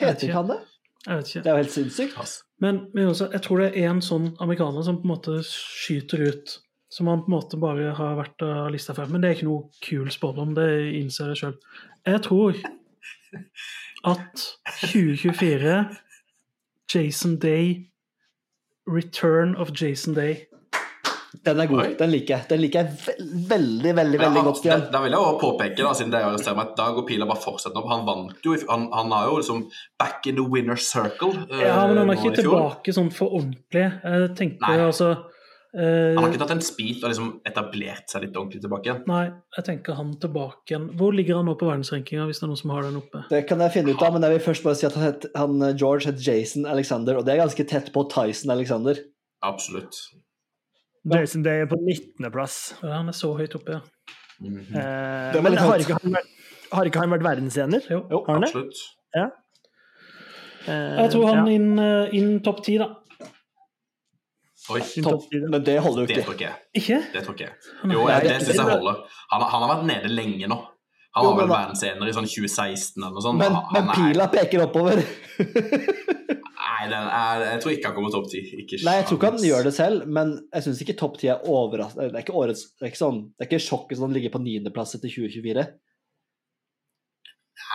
Heter ikke. han det? Jeg vet ikke. Det er jo helt sinnssykt. Men, men også, jeg tror det er en sånn amerikaner som på en måte skyter ut. Som han på en måte bare har vært av lista før. Men det er ikke noe kul spådom, det innser jeg sjøl. Jeg tror at 2024 Jason Day Return of Jason Day. Den er god. Oi. Den liker jeg. Den liker jeg ve veldig, veldig ja, veldig han- godt, Stian. Da, da vil jeg også påpeke, da, siden det er jo arresterer meg, at dag, og pila bare fortsetter opp. Han vant jo, han, han har jo liksom back in the winner's circle. Uh, Ja, men han er ikke tilbake sånn for ordentlig. Jeg tenker Nei. altså uh, Han har ikke tatt en speed og liksom etablert seg litt ordentlig tilbake igjen. Nei, jeg tenker han tilbake igjen. Hvor ligger han nå på verdensrankinga, hvis det er noen som har den oppe? Det kan jeg finne ut av, men jeg vil først bare si at han, het, han eh, George het Jason Alexander, og det er ganske tett på Tyson Alexander. Absolutt. Jason Day er på 19.-plass. Ja, han er så høyt oppe, ja. Mhm. Eh, men har ikke, han vært, har ikke han vært verdensener? Jo. jo absolutt. Ja. Eh, Jeg tror han ja, inn, eh, inn topp ti, da. Oi, da. Men det holder jo ikke. det tror ikke jeg. Ikke? Det tror ikke jeg. Jo, det det- syns jeg holder. Han, han har vært nede lenge nå. Han var vel verdensener i sånn 2016 eller noe sånt. Men, men er- pila peker oppover. Nei, den er, jeg tror ikke han kommer topp ti. Nei, jeg tror ikke han gjør det selv, men jeg syns ikke topp ti er overraskende. Det er ikke årets Det er ikke sånn Det er ikke sjokket som han ligger på niendeplass etter 2024.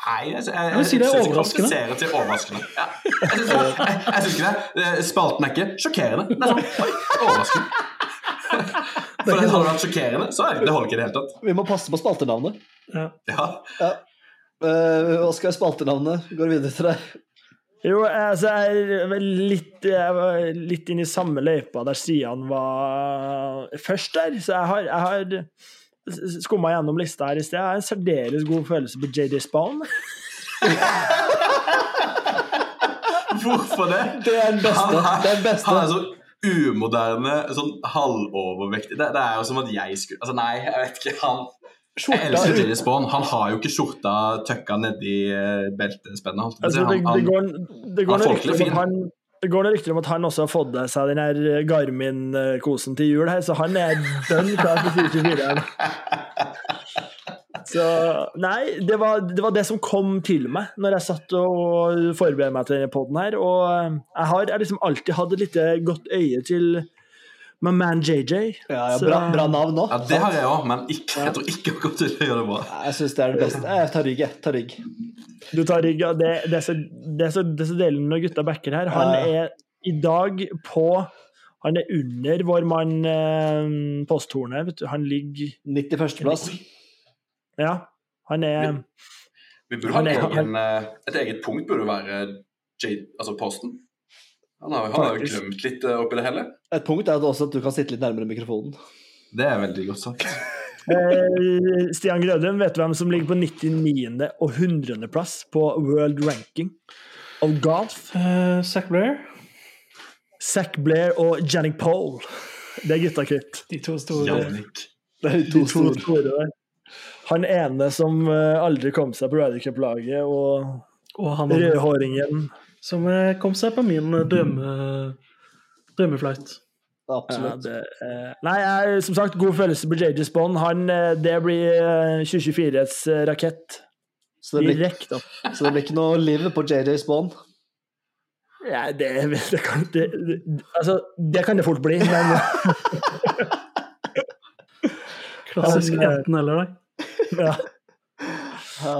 Nei, jeg, jeg, jeg, Jeg det er overraskende. kvalifiserer til overraskende. Ja, jeg syns jeg, jeg, jeg ikke det. Eh, Spalten er ikke sjokkerende. Det er sånn, oi, overraskende. For det hadde vært sjokkerende, så er det, det holder ikke i det hele tatt. Vi må passe på spaltenavnet. Ja. Ja, Uh, Oskar, spaltenavnet går videre til deg. Jo, altså, jeg er litt, jeg var litt inne i samme løypa der Stian var først der, så jeg har, jeg har skumma gjennom lista her i sted. Jeg har en særdeles god følelse på JD Spawn. [laughs] Hvorfor det? Det er den beste. Han Det den beste. Han er så umoderne, sånn halvovervektig. Det, det er jo som at jeg skulle Altså, nei, jeg vet ikke. Han Jeg elsker Skjorta Jerry Spawn. Han har jo ikke skjorta tøkka nedi eh, beltespennet. Altså, det, det, går, det, går han det går noen rykter om at han også har fått seg den her Garmin-kosen til jul her, så han er dønn klar for [laughs] 2024. [laughs] Så nei, det var, det var det som kom til meg når jeg satt og forberedte meg til denne poden her. Og eh, jeg har jeg liksom alltid hatt et lite godt øye til my man JJ. Ja, ja, Så- bra, bra navn òg. Ja, det har jeg òg, men ikke, jeg tror ikke til å gjøre det bra. Jeg syns det er det beste. Jeg tar rygg, jeg. Tar rygg. Du tar rygg, ja. Det, det, er så, det, er så, det er så deilig når gutta backer her. Han er i dag på Han er under vår mann eh, Posthornet, vet du. Han ligger 91. plass. Ja, han er Vi burde ha en Han egen, eh, et eget punkt burde være Jade, altså Posten. Han har, han har jo glemt litt eh, oppi det hele. Et punkt er også at du kan sitte litt nærmere mikrofonen. Det er veldig godt sagt. [laughs] eh, Stian Grødum, vet du hvem som ligger på 99. og 100. plass på world ranking of golf? Uh, Zack Blair. Zack Blair og Jannik Pole. Det er gutta kutt. De to store. Jannik. Det er de De to to store. store. Han ene som eh, aldri kom seg på Ryder Cup-laget, og Og han rødhåringen som eh, kom seg på min eh, drømme, drømmeflight. Ja, Absolutt. det, nei, jeg, som sagt, god følelse på JJ Spawn. Han, eh, det blir eh, 2024s eh, rakett. Så det, blir, Direkte opp. så det blir ikke noe liv på JJ Spawn. Ja, det, [laughs] det, kan, det, det, altså, det kan det fort bli, men [laughs] Klassisk eh, enten eller, da. [laughs] ja. Ja.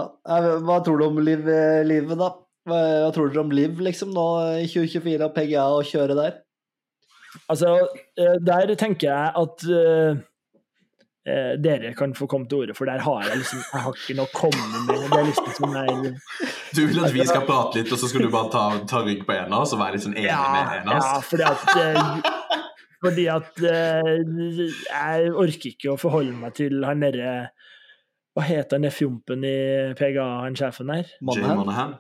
Hva tror du om liv, eh, livet, da? Hva, hva tror dere om Liv liksom nå i 2024 og PGA og kjøre der? Altså, eh, der tenker jeg at eh, eh, dere kan få komme til orde, for der har jeg liksom Jeg har ikke noe å komme med. Det er liksom som jeg Du vil at vi skal prate litt, og så skal du bare ta, ta rygg på en av oss og være litt sånn enig med en av ja, fordi at uh, Fordi at uh, jeg orker ikke å forholde meg til han derre Hva heter han fjompen i PGA, han sjefen der? Monahan?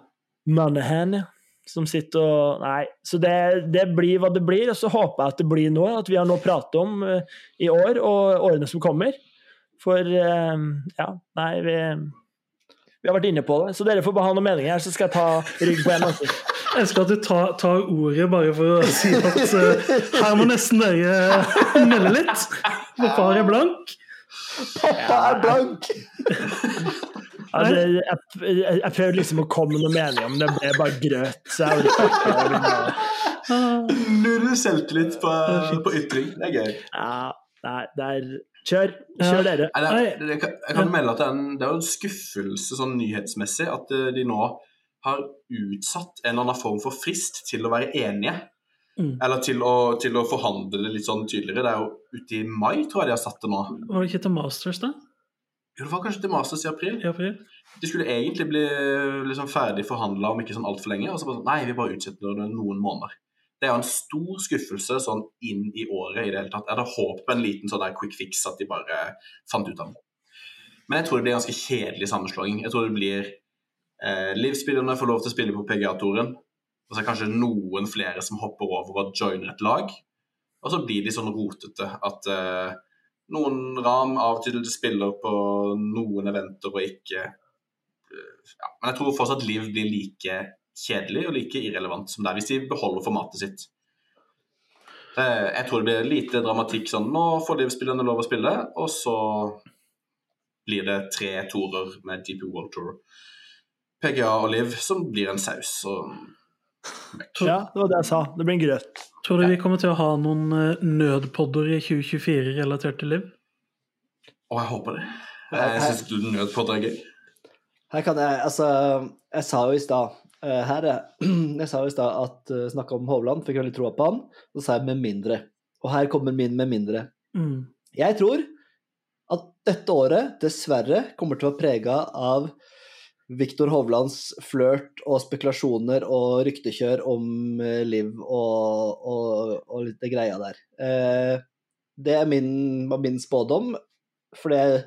Monahan. Ja. Som sitter og Nei. Så det, det blir hva det blir, og så håper jeg at det blir noe. At vi har noe å prate om uh, i år og årene som kommer. For uh, ja, nei, vi vi har vært inne på det, så dere får bare ha noen meninger her, så skal jeg ta rygg på en. Altså. [laughs] Jeg elsker at du tar, tar ordet bare for å si at uh, her må nesten dere melde litt. For far er blank. Pappa er blank! Altså, jeg, jeg, jeg prøvde liksom å komme med noe mening men det ble bare grøt. Så jeg ikke. Null selvtillit på, på ytring. Det er gøy. Ja, nei, er Kjør. Kjør dere. Nei, det, det, det, kan- jeg kan melde at det er en, det er en skuffelse sånn nyhetsmessig at eh, de nå har utsatt en eller annen form for frist til å være enige. Mm. Eller til å, til å forhandle det litt sånn tydeligere. Det er jo ute i mai, tror jeg de har satt det nå. Var det ikke til Masters, da? Jo, det var kanskje til Masters i april. I april? De skulle egentlig bli liksom ferdig forhandla om ikke sånn altfor lenge. Og så bare sånn Nei, vi bare utsetter det noen måneder. Det er jo en stor skuffelse sånn inn i året i det hele tatt. Jeg hadde håpet på en liten sånn der quick fix, at de bare fant ut av det. Men jeg tror det blir en ganske kjedelig sammenslåing. Jeg tror det blir eh, Liv-spillerne får lov til å spille på PGA-toren. Og så er det kanskje noen flere som hopper over og joiner et lag. Og så blir de sånn rotete at eh, noen ram av spiller på noen eventer og ikke eh, ja. Men jeg tror fortsatt Liv blir like kjedelig og like irrelevant som det er hvis de beholder formatet sitt. Eh, Jeg tror det blir lite dramatikk sånn Nå får Liv-spillerne lov å spille, og så blir det tre torer med GP World Tour. PGA og Liv som blir en saus. Og Ja, det var det jeg sa. Det blir en grøt. Tror du vi kommer til å ha noen eh, nødpodder i 2024 relatert til Liv? Å, jeg håper det. Jeg syns nødpodder er gøy. Her kan jeg Altså, jeg sa jo i stad eh, her er, [clears throat] Jeg sa jo i stad at uh, snakka om Hovland, fikk veldig troa på han. Så sa jeg 'med mindre'. Og her kommer min 'med mindre'. Mm. Jeg tror at dette året dessverre kommer til å være prega av Viktor Hovlands flørt og spekulasjoner og ryktekjør om eh, Liv og, og, og litt det greia der. Eh, det er min, var min spådom, for jeg,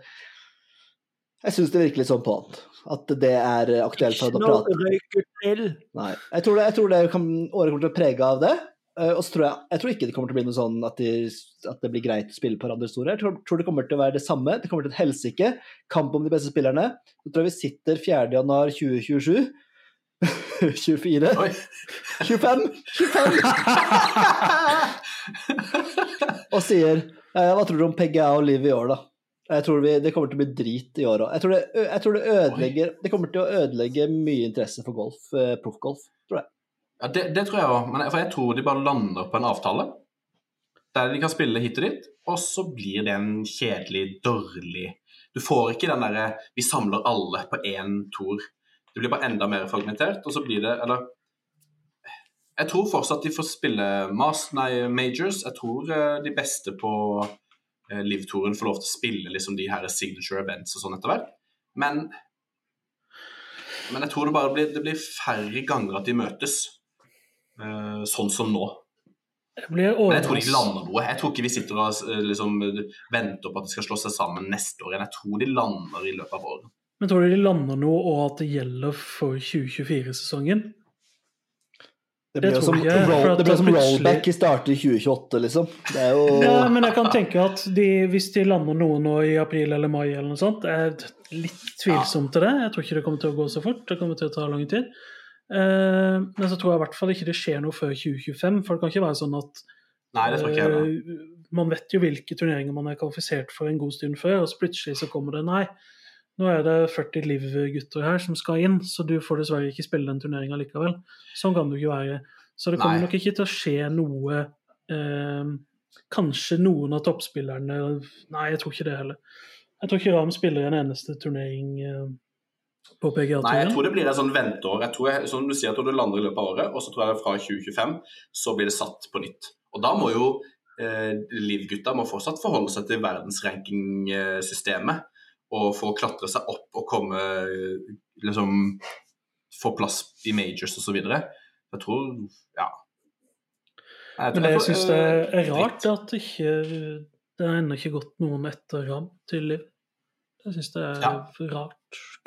jeg syns det virker litt sånn på han. At det er aktuelt for han å prate. røyker til. Nei. Jeg tror det, jeg tror det kan, året kommer til å prege av det. Eh, og så tror jeg, jeg tror ikke det kommer til å bli noe sånn at, de, at det blir greit å spille på hverandres store. Jeg tror, tror det kommer til å være det samme. Det kommer til et helsike. Kamp om de beste spillerne. Så tror jeg vi sitter 4. januar 2027. 24 [laughs] Oi. 25 25 [laughs] Og sier eh, Hva tror du om PGA og Liv i år, da? Jeg tror vi, det kommer til å bli drit i år òg. Jeg, tror det- jeg tror det ødelegger Det kommer til å ødelegge mye interesse for golf, eh, proffgolf, tror jeg. Ja, det, det tror jeg òg, for jeg tror de bare lander på en avtale der de kan spille hit og dit, og så blir det en kjedelig, dårlig Du får ikke den derre Vi samler alle på én tor'. Det blir bare enda mer fragmentert, og så blir det Eller Jeg tror fortsatt de får spille mas, nei, majors. Jeg tror eh, de beste på eh, Liv-touren får lov til å spille liksom de her signature events og sånn etter hvert. Men men jeg tror det bare blir, det blir færre ganger at de møtes. Eh, sånn som nå. Jeg blir Men jeg tror de lander noe. Jeg tror ikke vi sitter og eh, liksom, venter på at de skal slå seg sammen neste år igjen. Jeg tror de lander i løpet av året. Men tror du de lander noe, og at det gjelder for 2024-sesongen? Det Det blir jo som, jeg, roll, det blir som plutselig- rollback i starter i 2028, liksom. Det er jo Ja, men jeg kan tenke at de, hvis de lander noe nå i april eller mai, eller noe sånt, er litt tvilsomt til det. Jeg tror ikke det kommer til å gå så fort. Det kommer til å ta lang tid. Eh, men så tror jeg i hvert fall ikke det skjer noe før 2025. For det kan ikke være sånn at Nei, det tror ikke jeg. da. eh, man vet jo hvilke turneringer man er kvalifisert for en god stund før, og så plutselig så kommer det nei. Nå er det 40 Liv-gutter her som skal inn, så du får dessverre ikke spille den turneringa likevel. Sånn kan det jo ikke være. Så det kommer Nei. nok ikke til å skje noe eh, Kanskje noen av toppspillerne Nei, jeg tror ikke det heller. Jeg tror ikke Ram spiller en eneste turnering eh, på Nei, jeg tror det blir et sånn venteår. Jeg tror jeg, som du sier, jeg tror du lander i løpet av året, og så tror jeg det fra 2025 så blir det satt på nytt. Og da må jo eh, Liv-gutta må fortsatt forholde seg til verdensrankingsystemet og få klatre seg opp og komme eh, liksom få plass i majors osv. Jeg tror Ja. Jeg tror Men det jeg syns det eh, er rart, er at ikke, det ennå ikke gått noen etter Ram til Liv. Jeg syns det er Ja. rart.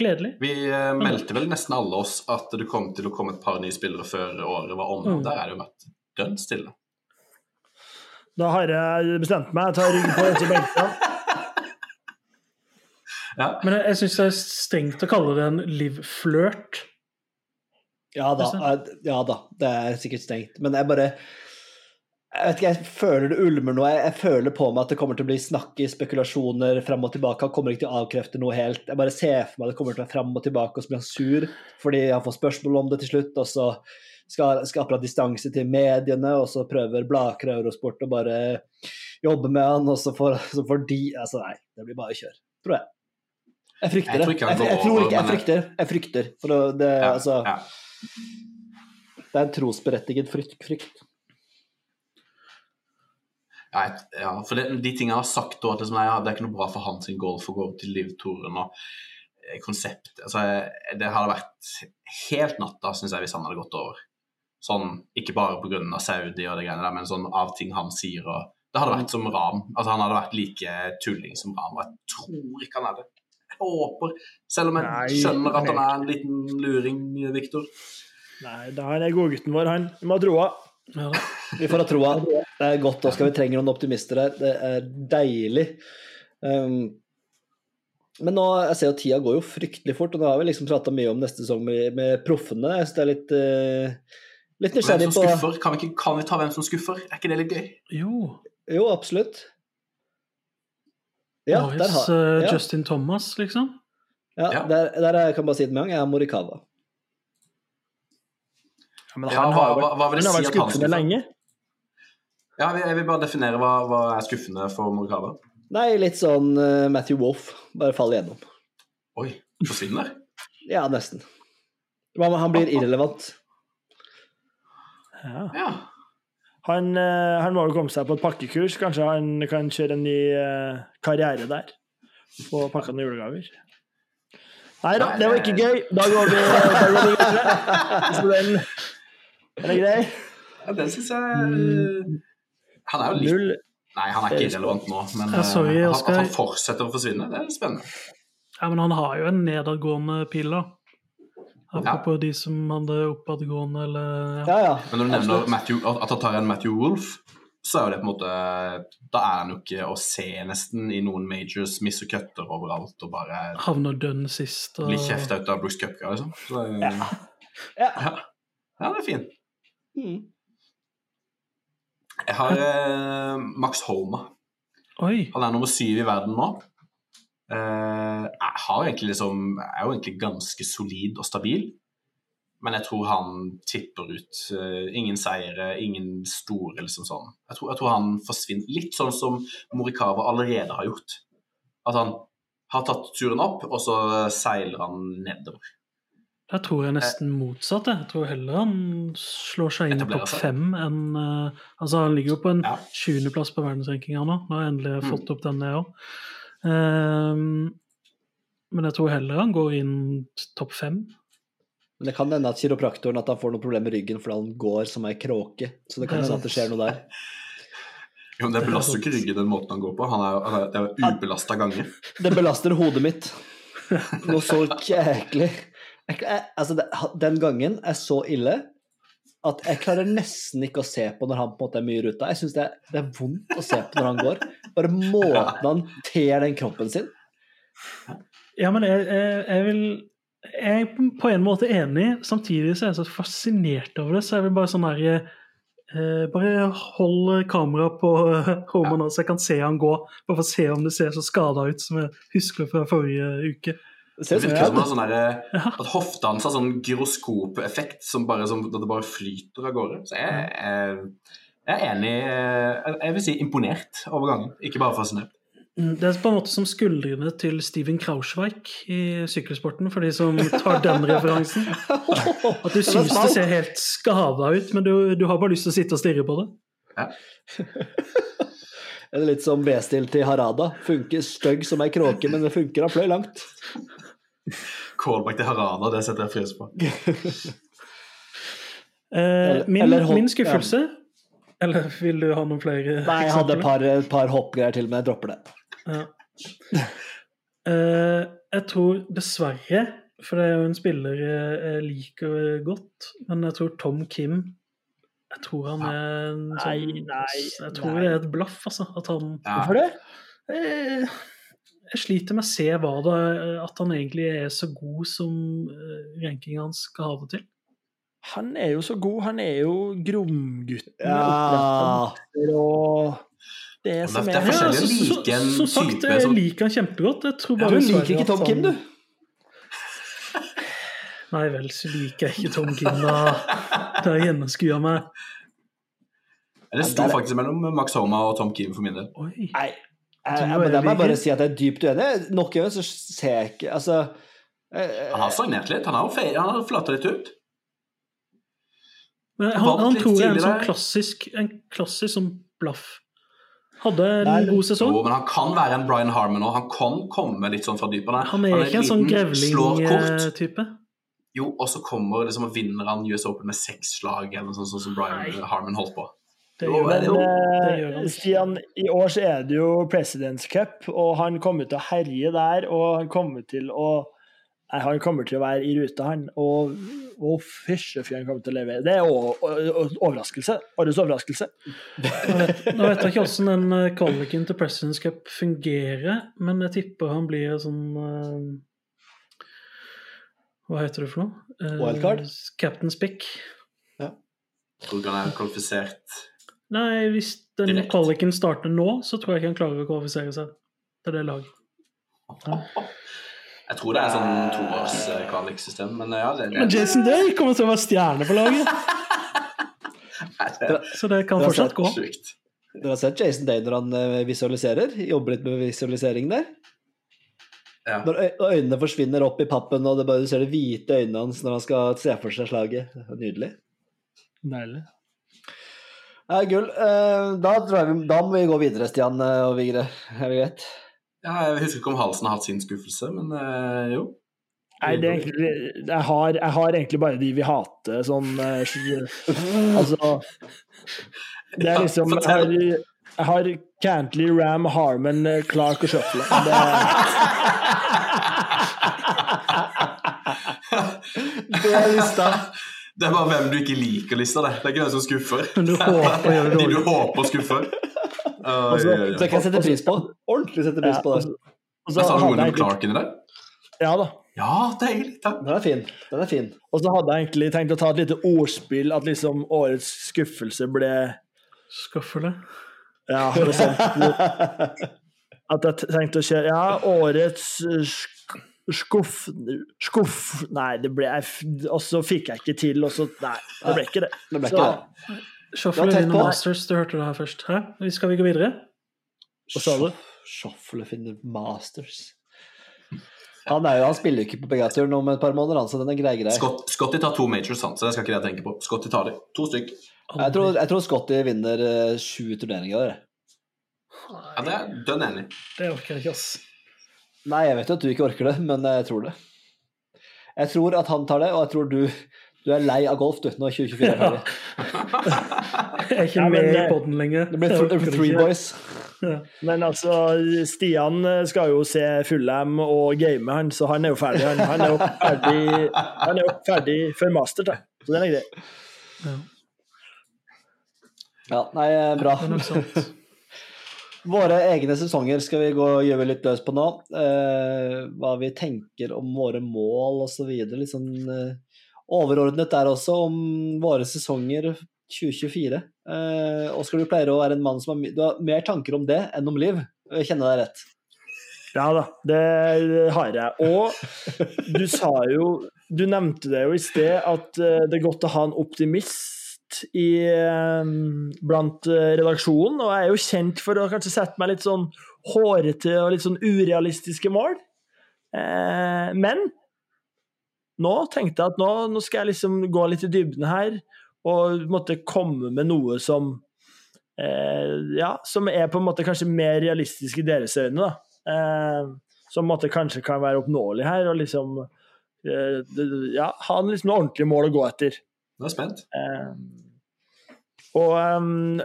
Gledelig. Vi eh, meldte vel nesten alle oss at det kom til å komme et par nye spillere før året var omme. Mm. Der er det jo vært dønn stille. Da har jeg bestemt meg. Jeg tar ryggen på disse benkene. [laughs] Ja. Men jeg, jeg syns det er strengt å kalle det en Liv-flørt. Ja da, ja da, det er sikkert stengt. Men jeg bare Jeg vet ikke, jeg føler det ulmer nå. Jeg, jeg føler på meg at det kommer til å bli snakk i spekulasjoner frem og tilbake. Han kommer ikke til å avkrefte noe helt. Jeg bare ser for meg det kommer til å være frem og tilbake, og så blir han sur fordi han får spørsmål om det til slutt, og så skal skal han distanse til mediene, og så prøver Blaker Eurosport å bare jobbe med han, og så får, så får de Altså, nei, det blir bare kjør, tror jeg. Jeg frykter det. Jeg, Jeg, jeg, tror ikke, jeg frykter. Jeg frykter. For det, det, Ja, altså ja. det er en trosberettiget frykt. frykt. Ja, for det, de tingene jeg har sagt, at nei, ja, det er ikke noe bra for hans golf å gå over til livtoren og eh, konsept altså, Det hadde vært helt natta, syns jeg, hvis han hadde gått over. Sånn, Ikke bare pga. Saudi og det greiene der, men sånn av ting han sier. og Det hadde vært som Ram. Altså, han hadde vært like tulling som Ram. Og jeg tror ikke han er det. Jeg håper, selv om jeg Nei, skjønner at han er en liten luring, Viktor. Nei, da den gode godgutten vår, han. Vi må ha troa. Ja. Vi får ha troa. Det er godt, Oskar. Vi trenger noen optimister her. Det er deilig. Um, men nå, jeg ser jo tida går jo fryktelig fort, og nå har vi liksom prata mye om neste sesong med, med proffene. Jeg synes det er litt, uh, litt Hvem nysgjerrig som på skuffer? Kan vi, ikke, kan vi ta hvem som skuffer? Er ikke det litt gøy? Jo. Jo, absolutt. Ja, der Marius har eh, ja. Justin Thomas, liksom. ja, Ja. Der, der er- jeg kan bare si det med en gang. Jeg er Morikawa. Ja, men Ja, han hva, har hva, vært, hva vil det han har si vært han skuffende skuffer? lenge. Ja, jeg, vil bare definere hva, hva er skuffende for Morikawa. Nei, litt sånn uh, Matthew Wolff. Bare faller gjennom. Oi, forsvinner? Ja, nesten. Hva han blir irrelevant? Ja. Ja. Han, uh, han må jo komme seg på et pakkekurs. Kanskje han kan kjøre en ny uh, karriere der. Få pakka noen julegaver. Nei da, det var ikke gøy. Da går vi, da går vi videre. [laughs] Er det grei? ja den syns jeg Han er jo litt Null. Nei, han er ikke irrelevant nå, men Ja, sorry, eh, at, han fortsetter å forsvinne, det er spennende. Ja, men han har jo en nedadgående pil, da. Apropos de som hadde oppadgående, eller ja. Ja, ja. Men når du nevner. Matthew, at han tar en Matthew Wolff, så er jo det på en måte Da er han jo ikke å se nesten i noen majors, misser cutter overalt og bare havner dønn sist. Og... blir kjefta ut av Bruce Cupka, liksom. Så, Ja. Ja. ja. ja, det er fint. Mm. Jeg har eh, Max Homa. Oi! Han er nummer syv i verden nå. Eh, jeg har egentlig liksom, er jo egentlig ganske solid og stabil, men jeg tror han tipper ut. eh, ingen seire, ingen store, liksom sånn. Jeg tror, jeg tror han forsvinner litt sånn som Morikawa allerede har gjort. At han har tatt turen opp, og så seiler han nedover. Der tror jeg nesten motsatt. Jeg Jeg tror heller han slår seg inn i topp fem enn uh, Altså, han ligger jo på en Ja. 20.-plass på verdensrankinga nå. Nå har jeg endelig Mm. fått opp den, jeg òg. men jeg tror heller han går inn topp fem. Men det kan hende at kiropraktoren at han får noen problem med ryggen fordi han går som ei kråke. Så det kan hende at det skjer noe der. Jo, men Det belaster jo ikke ryggen den måten han går på. Han er, han er, det er ubelasta ganger. Det belaster hodet mitt. Noe så jæklig. Jeg, jeg, altså, den gangen er så ille at jeg klarer nesten ikke å se på når han på en måte er mye i ruta. Jeg syns det, det er vondt å se på når han går. Bare måten han ter den kroppen sin. Ja, men jeg, jeg vil Jeg er på en måte enig, samtidig så er jeg så fascinert over det, så jeg vil bare sånn her eh, Bare hold kameraet på [laughs] Roman, ja. så jeg kan se han gå. Bare for å se om det ser så skada ut som jeg husker fra forrige uke. Det ser ut som kødd. sånn der, at hofta hans har sånn gyroskopeffekt som bare, som, at det bare flyter av gårde. Så jeg, jeg, jeg er enig Jeg jeg vil si imponert over gangen, ikke bare fascinert. Mm, Det er på en måte som skuldrene til Steven Krauschweik i sykkelsporten, for de som tar den referansen. [laughs] At du syns det ser helt skada ut, men du, du har bare lyst til å sitte og stirre på det. Ja. [laughs] det litt som B-stil til Harada? Funker stygg som ei kråke, men det funker, han fløy langt. Callback til Harada, det setter jeg pris på. [laughs] Eh, min, eller hold- min skuffelse Eller vil du ha noen flere Nei, jeg hadde et par, par hoppgreier til, men jeg dropper det. Ja. Eh, jeg tror dessverre, for det er jo en spiller jeg, liker godt, men jeg tror Tom Kim Jeg tror han er en Nei, sånn nei, Jeg tror nei. det er et blaff, altså. At han Ja. Hvorfor det? Eh, Jeg sliter med å se hva det At han egentlig er så god som rankingen rankinga hans skal ha det til. Han er jo så god. Han er jo Gromgutten. Ja. og det Men som det er er forskjellig å så- like en Som sagt, type jeg liker han kjempegodt. Jeg tror Ja, du liker ikke Tom Kim, du? [laughs] Nei vel, så liker jeg ikke Tom Kim, da. Det har jeg meg. Det sto faktisk mellom Max Homa og Tom Kim for min del. Oi. Nei, jeg, jeg men jeg må bare si at jeg er dypt uenig. Nok en gang så ser jeg ikke Altså Han har stagnert litt. Han har, han har flata litt ut. Men Han han, han tror jeg er en sånn klassisk, en klassisk sånn blaff. Hadde en Nei, god sesong. Jo, men han kan være en Brian Harmon òg. Han kan komme litt sånn fra dypet. Han er ikke en sånn grevling-type. Jo, og så kommer liksom og vinner han US Open med seks slag, eller noe sånt sånn som Brian Nei. Harmon holdt på. Det gjør han Men. Det eh, gjør han. Stian, i år så er det jo Presidents Cup, og han kommer til å herje der, og han kommer til å Nei, han kommer til å være i rute, han. Og, og fysje fy han kommer til å levere. Det er overraskelse. Årets overraskelse. Nå vet jeg ikke hvordan den eh, kvaliken til Presidents Cup fungerer, men jeg tipper han blir sånn eh, Hva heter det for noe? Eh, Wildcard? Captain's pick. Tror du han er kvalifisert? Nei, hvis den Direkt. kvaliken starter nå, så tror jeg ikke han klarer å kvalifisere seg til det laget. Jeg tror det er sånn toårs-kvaliksystem, men ja det, det, Men Jason Day kommer til å være stjerne på laget, [laughs] det så det kan Det fortsatt gå. Sykt. Dere har sett Jason Day når han eh, visualiserer? Jobber litt med visualisering der? Ja. Når øynene forsvinner opp i pappen, og det bare, du ser de hvite øynene hans når han skal se for seg slaget. Nydelig. Deilig. Ja, gull. Eh, Da, tror jeg vi, da må vi gå videre, Stian eh, og Vigre. Er det greit? Ja, jeg husker ikke om Halsen har hatt sin skuffelse, men eh, jo. Nei, det er egentlig, jeg, har, jeg har egentlig bare de vi hater, sånn [laughs] Altså Det er liksom Jeg har, jeg har Cantley, Ram, Harman, eh, Clark og Shuffle. Det er, [laughs] Det er lista. Det er bare hvem du ikke liker, lista. Det Det er ikke hvem som skuffer. Men du håper gjør det dårlig. [laughs] De du håper skuffer. Uh, Altså, ja, ja. Det kan jeg sette pris på. Ordentlig sette pris på det. så- og så har du William Clark inni der? Ja da. Ja, deilig. Takk. Den er fin. Den er fin. Og så hadde jeg egentlig tenkt å ta et lite ordspill, at liksom årets skuffelse ble Skuffele? Ja, noe sånt. [laughs] At jeg tenkte å kjøre Ja, årets eh, sk- skuff... Skuff... Nei, det ble jeg Og så fikk jeg ikke til, og så Nei, det ble ikke det. Det ble Så, det. Shuffle vinner. Masters, du hørte det her først. Hæ? Skal vi gå videre? Hva sa du? Shuffle finner Masters. Han, er jo, han spiller jo ikke på PGA-tur nå om et par måneder, han, så den er grei, grei. Scott, Scotty tar to majors, han, så det skal ikke jeg tenke på. Scotty tar de. To stykk. Jeg tror, jeg tror Scotty vinner eh, sju turneringer. der. Ja, det er dønn enig. Det orker jeg ikke, ass. Nei, jeg vet jo at du ikke orker det, men jeg tror det. Jeg tror at han tar det, og jeg tror du, du er lei av golf, du, når 2024 er ferdig. [laughs] Jeg er ikke Ja, med i det- poden lenger. Det blir th Three boys. Ja. Men altså, Stian eh, skal jo se Fullham og game, han, så han er jo ferdig. Han, han er jo ferdig, han er jo ferdig før master, da. Så den er grei. Ja, Ja, nei, eh, bra. det er nok sant. Våre egne sesonger skal vi gå og gjøre litt løs på nå. Eh, hva vi tenker om våre mål osv. Litt sånn eh, overordnet der også, om våre sesonger 2024. Eh, Oskar, du pleier å være en mann som har, du har mer tanker om det enn om liv. Jeg kjenner deg rett. Ja da, det har jeg. Og du sa jo Du nevnte det jo i sted, at det er godt å ha en optimist i, eh, blant eh, redaksjonen. Og jeg er jo kjent for å kanskje sette meg litt sånn hårete og litt sånn urealistiske mål. Eh, men nå tenkte jeg at nå, nå skal jeg liksom gå litt i dybden her og måtte komme med noe som ja, som er på en måte kanskje mer realistisk i deres øyne, da. Som måtte kanskje kan være oppnåelig her, og liksom ja, ha liksom noe ordentlig mål å gå etter. Nå er jeg spent. Eh, og um,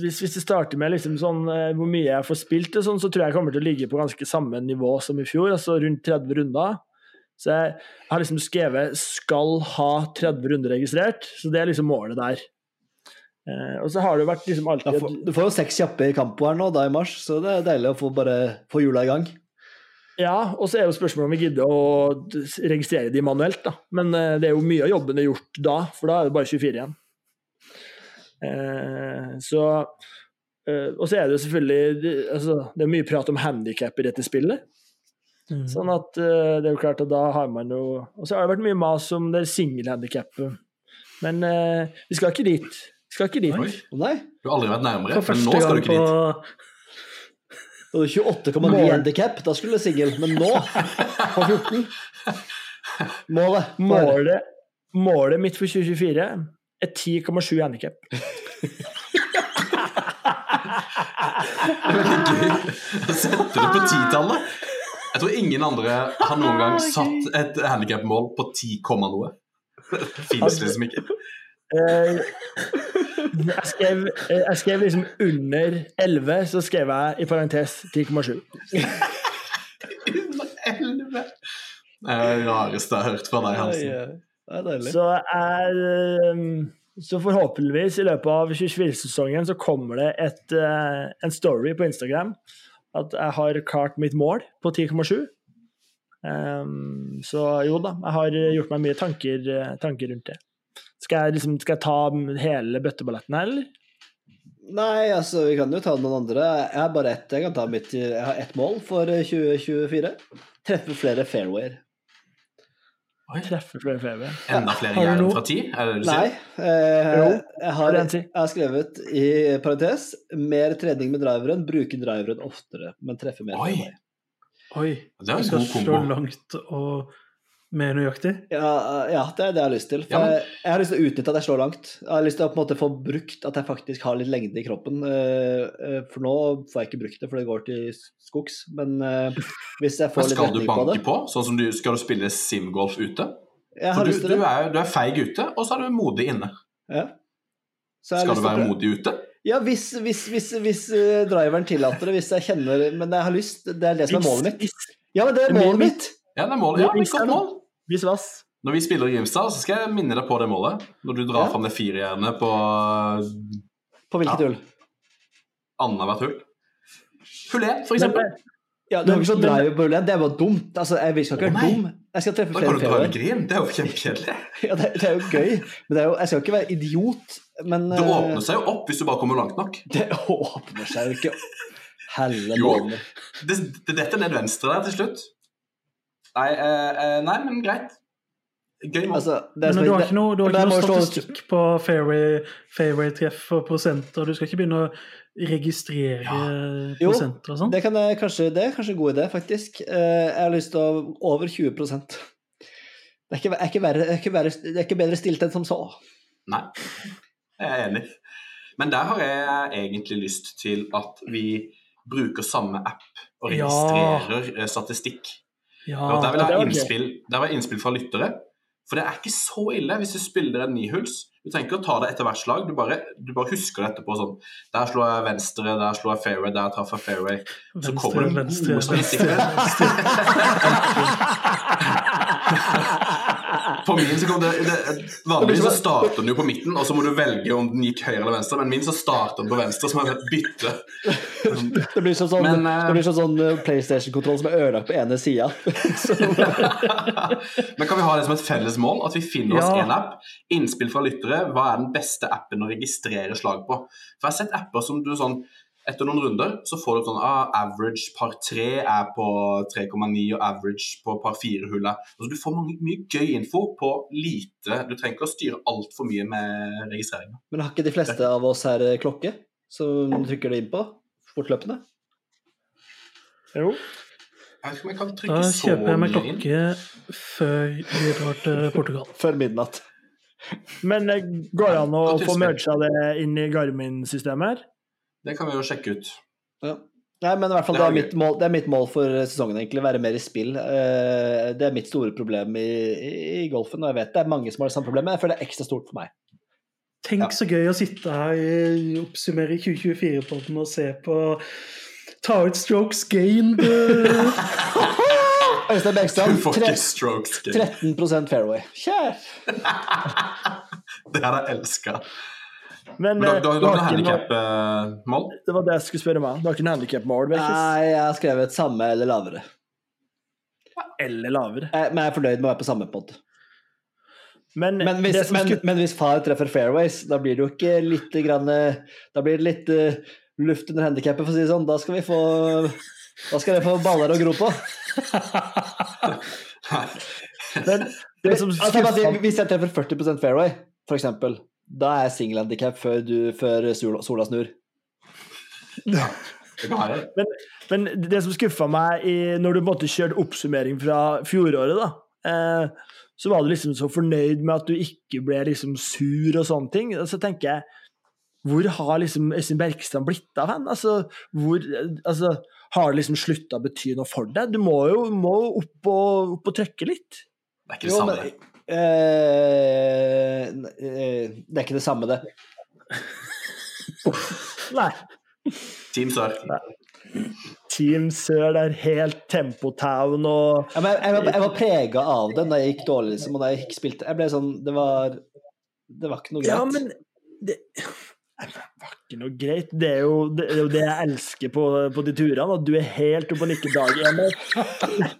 hvis, hvis det starter med liksom sånn, uh, hvor mye jeg får spilt, og sånn, så tror jeg jeg kommer til å ligge på ganske samme nivå som i fjor, altså rundt 30 runder. Så jeg, har liksom skrevet 'skal ha 30 runder registrert', så det er liksom målet der. Uh, og så har det jo vært liksom alltid får, du får jo seks kjappe i kampo her nå, da i mars, så det er deilig å få bare få hjula i gang. Ja, og så er jo spørsmålet om vi gidder å registrere de manuelt, da. Men eh, det er jo mye av jobben er gjort da, for da er det bare 24 igjen. Eh, så eh, Og så er det jo selvfølgelig det- altså, Det er mye prat om handikap i dette spillet. Mm. Sånn at eh, det er jo klart at da har man jo Og så har det vært mye mas om det singelhandikappet. Men eh, vi skal ikke dit. Vi skal ikke dit. Oi, nei, du har aldri vært nærmere, men nå skal du ikke på dit. Da hadde du 28,9 Mål. handikap, da skulle du singel, men nå, på 14 Målet. Målet, målet mitt for 2024 er 10,7 handikap. Er veldig gøy det på titallet. Jeg tror ingen andre har noen gang satt et handikapmål på 10, noe. Det fins liksom ikke. Eh, jeg, skrev, eh, jeg skrev liksom under 11, så skrev jeg i parentes 10,7. Under 11. Det er det rareste jeg har hørt fra deg, Hansen. Det er deilig. Så er eh, Så forhåpentligvis i løpet av 24-sesongen så kommer det et, en story på Instagram at jeg har klart mitt mål på 10,7. Um, så jo da, jeg har gjort meg mye tanker, tanker rundt det. Skal jeg, liksom, skal jeg ta hele bøtteballetten her, eller? Nei, altså, vi kan jo ta noen andre. Jeg har bare ett. Jeg kan ta mitt Jeg har ett mål for eh, 2024. Treffe flere fairwayer. Treffer flere fairwayer. Enda flere jern fra ti? Er det det du Nei. sier? Nei. Jeg, har, jeg har skrevet i parentes mer trening med driveren, bruke driveren oftere, men treffe mer. Oi. Oi. Det er en god kombo. langt og mer nøyaktig. Ja, ja, det er det jeg har lyst til. For Ja, jeg, jeg har lyst til å utnytte at jeg slår langt. Jeg har lyst til å på en måte få brukt at jeg faktisk har litt lengde i kroppen. eh, eh, For nå får jeg ikke brukt det, for det går til skogs. Men eh, hvis jeg får litt skal du banke på? Sånn som du, skal du spille simgolf ute? Jeg For har du, lyst til du, er, du er feig ute, og så er du modig inne. Ja. Så jeg har Skal lyst du være modig ute? Ja, hvis, hvis, hvis, hvis eh, driveren tillater det, hvis jeg kjenner Men jeg har lyst, det er det som er målet mitt. Ja, men det er målet mitt! Ja, det er målet. Ja, men godt mål. Hvis vass. Når vi spiller Grimstad, så skal jeg minne deg på det målet. Når du drar Ja. fram det firehjernet på På hvilket Ja. hull? annethvert hull. Hull 1, for Men, eksempel. Ja, du har ikke sånn drive på på hullet. Det var dumt. Altså, jeg skal ikke være oh, dum. Jeg skal treffe Da kan du dra en grin. Det er jo kjempekjedelig. [laughs] Ja, det, det er jo gøy. Men det er jo, jeg skal ikke være idiot. Men Det eh, åpner seg jo opp hvis du bare kommer langt nok. [laughs] Det åpner seg jo ikke. Helle Jo. Det, det detter ned venstre der til slutt. Nei, eh, eh, nei men greit. Gøy mål. Altså, det er Men du har ikke noe, du har ikke noe statistikk på fairway, fairway-treff og prosenter. Du skal ikke begynne å registrere ja. prosenter og sånn? Det, kan jeg, kanskje, det er kanskje en god idé, faktisk. Eh, Jeg har lyst til å over 20 Det er ikke, er ikke, verre, det er ikke, verre, det er ikke bedre stilt enn som så. Nei, jeg er enig. Men der har jeg egentlig lyst til at vi bruker samme app og registrerer ja. statistikk. Ja, Og der vil jeg ha innspill, der vil jeg innspill fra lyttere. For det er ikke så ille hvis du spiller en nihuls. Du trenger ikke å ta det etter hvert slag, du bare, du bare husker det etterpå. sånn, Der slår jeg venstre, der slår jeg fairway, der traff jeg fairway. Så kommer det venstre, gode statistikker. [laughs] [laughs] På min så kom det, det Vanligvis så starter den jo på midten, og så må du velge om den gikk høyre eller venstre. Men min så starter den på venstre, som er et bytte. Det blir sånn, sånn, Men, eh, det blir sånn, sånn eh, PlayStation-kontroll som er ødelagt på ene sida. [laughs] [laughs] Men kan vi ha det som et felles mål? At vi finner oss Ja. en app. Innspill fra lyttere. Hva er den beste appen å registrere slag på? For jeg har sett apper som du sånn etter noen runder så får du sånn ah, average par 3 er på 3,9 og average på par 4-hullet. Altså, du får mange, mye gøy info på lite Du trenger ikke å styre altfor mye med registreringa. Men har ikke de fleste av oss her eh, klokke som du trykker det inn på fortløpende? Jo. Jeg vet ikke om jeg kan Da så kjøper jeg meg klokke før vi drar til Portugal. [laughs] Før midnatt. Men eh, går det an å få merga det inn i Garmin-systemet her? Det kan vi jo sjekke ut. Ja. Nei, men i hvert fall Det det er er, mitt mål, det er mitt mål for sesongen, egentlig. Være mer i spill. Eh, Det er mitt store problem i, i, golfen, og jeg vet det er mange som har det samme problemet. Jeg føler det er ekstra stort for meg. Tenk Ja. så gøy å sitte her i oppsummere 2024-podden og se på Ta ut strokes gained. eh, [laughs] Øystein Bergstrand, [laughs] får tre- ikke strokes. Gøy. 13% fairway. Kjær! [laughs] Det hadde jeg elska. Men, Men da, da, da du, du har ikke handikap-mål? Det var det jeg skulle spørre meg om. Du har ikke noe handikap-mål, Nei, jeg har skrevet samme eller lavere. Eller lavere? Eh, Men jeg er fornøyd med å være på samme pod. Men, Men hvis, skulle... men, men hvis far treffer fairways, da blir det jo ikke litt grann, eh, Da blir det litt uh, luft under handikappet, for å si det sånn. Da skal vi få Da skal dere få baller å gro på. [laughs] men det som Altså, hvis jeg treffer 40% fairway, for eksempel, da er jeg single handicap før, du- før sola, snur. Ja. Men. Men det som skuffa meg i, når du måtte kjøre oppsummering fra fjoråret, da, eh, så var du liksom så fornøyd med at du ikke ble liksom sur og sånne ting. Og så tenker jeg hvor har liksom Øystein Bergstrand blitt av hen? Altså, hvor, altså, har det liksom slutta å bety noe for deg? Du må jo må jo opp, og, opp og trykke litt. Det er ikke det Jo, samme. men eh, eh, Det er ikke det samme, det. Nei. Team Sør. Team Sør er helt tempotown og Ja, men jeg, jeg, var- jeg var prega av det da jeg gikk dårlig, liksom, og da jeg ikke spilte. Jeg ble sånn Det var Det var ikke noe greit. Ja, men det det var ikke noe greit. Det er jo det, er jo det jeg elsker på, på de turene, at du er helt oppe og nikker dag én og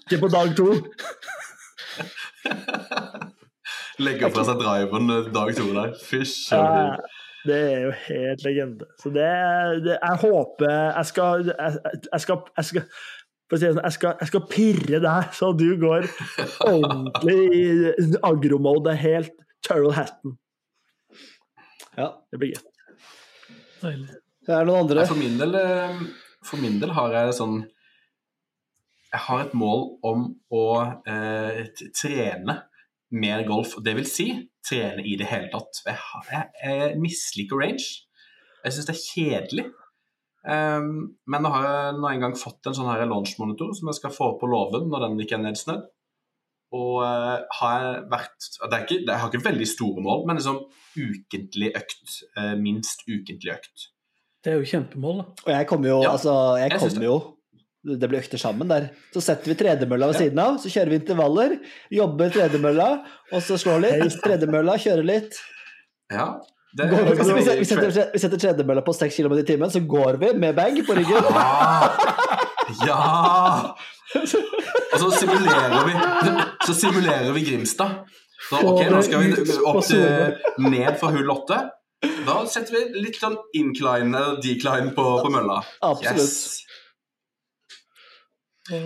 ikke på dag to. Legger fra seg driveren eh, dag to der. Fysj. Det er jo helt legende. Så det, det Jeg håper Jeg skal Jeg, jeg skal, jeg skal sånn, jeg skal, jeg skal pirre deg så du går ordentlig i agromode. Det helt Turrell Hatton. Ja. Det blir gøy. Deilig. Det er noen andre. For min del, eh, for min del har jeg sånn Jeg har et mål om å eh, trene mer golf. Det vil si trene i det hele tatt. Jeg, har- jeg, jeg misliker range. Jeg syns det er kjedelig. Um, men nå har jeg nå en gang fått en sånn her launchmonitor som jeg skal få på låven når den ikke er nedsnødd. Og uh, har jeg vært det er ikke, Jeg har ikke veldig store mål, men liksom ukentlig økt. Uh, minst ukentlig økt. Det er jo kjempemål, da. Og jeg kommer jo, Ja, altså, jeg jeg kommer jo Det blir økter sammen der. Så setter vi tredemølla ved siden av, så kjører vi intervaller. Jobber tredemølla, og så slår litt. Tredemølla, kjører litt. Ja. Det, Går, kan vi, setter, vi, setter, vi setter tredemølla på 6 km i timen, så går vi med bag på ryggen. Ja! ja! Og så simulerer vi Så simulerer vi Grimstad. Så, ok, nå skal vi opp til ned fra hull åtte. Da setter vi litt sånn incline eller decline på, på mølla. Absolutt. Yes.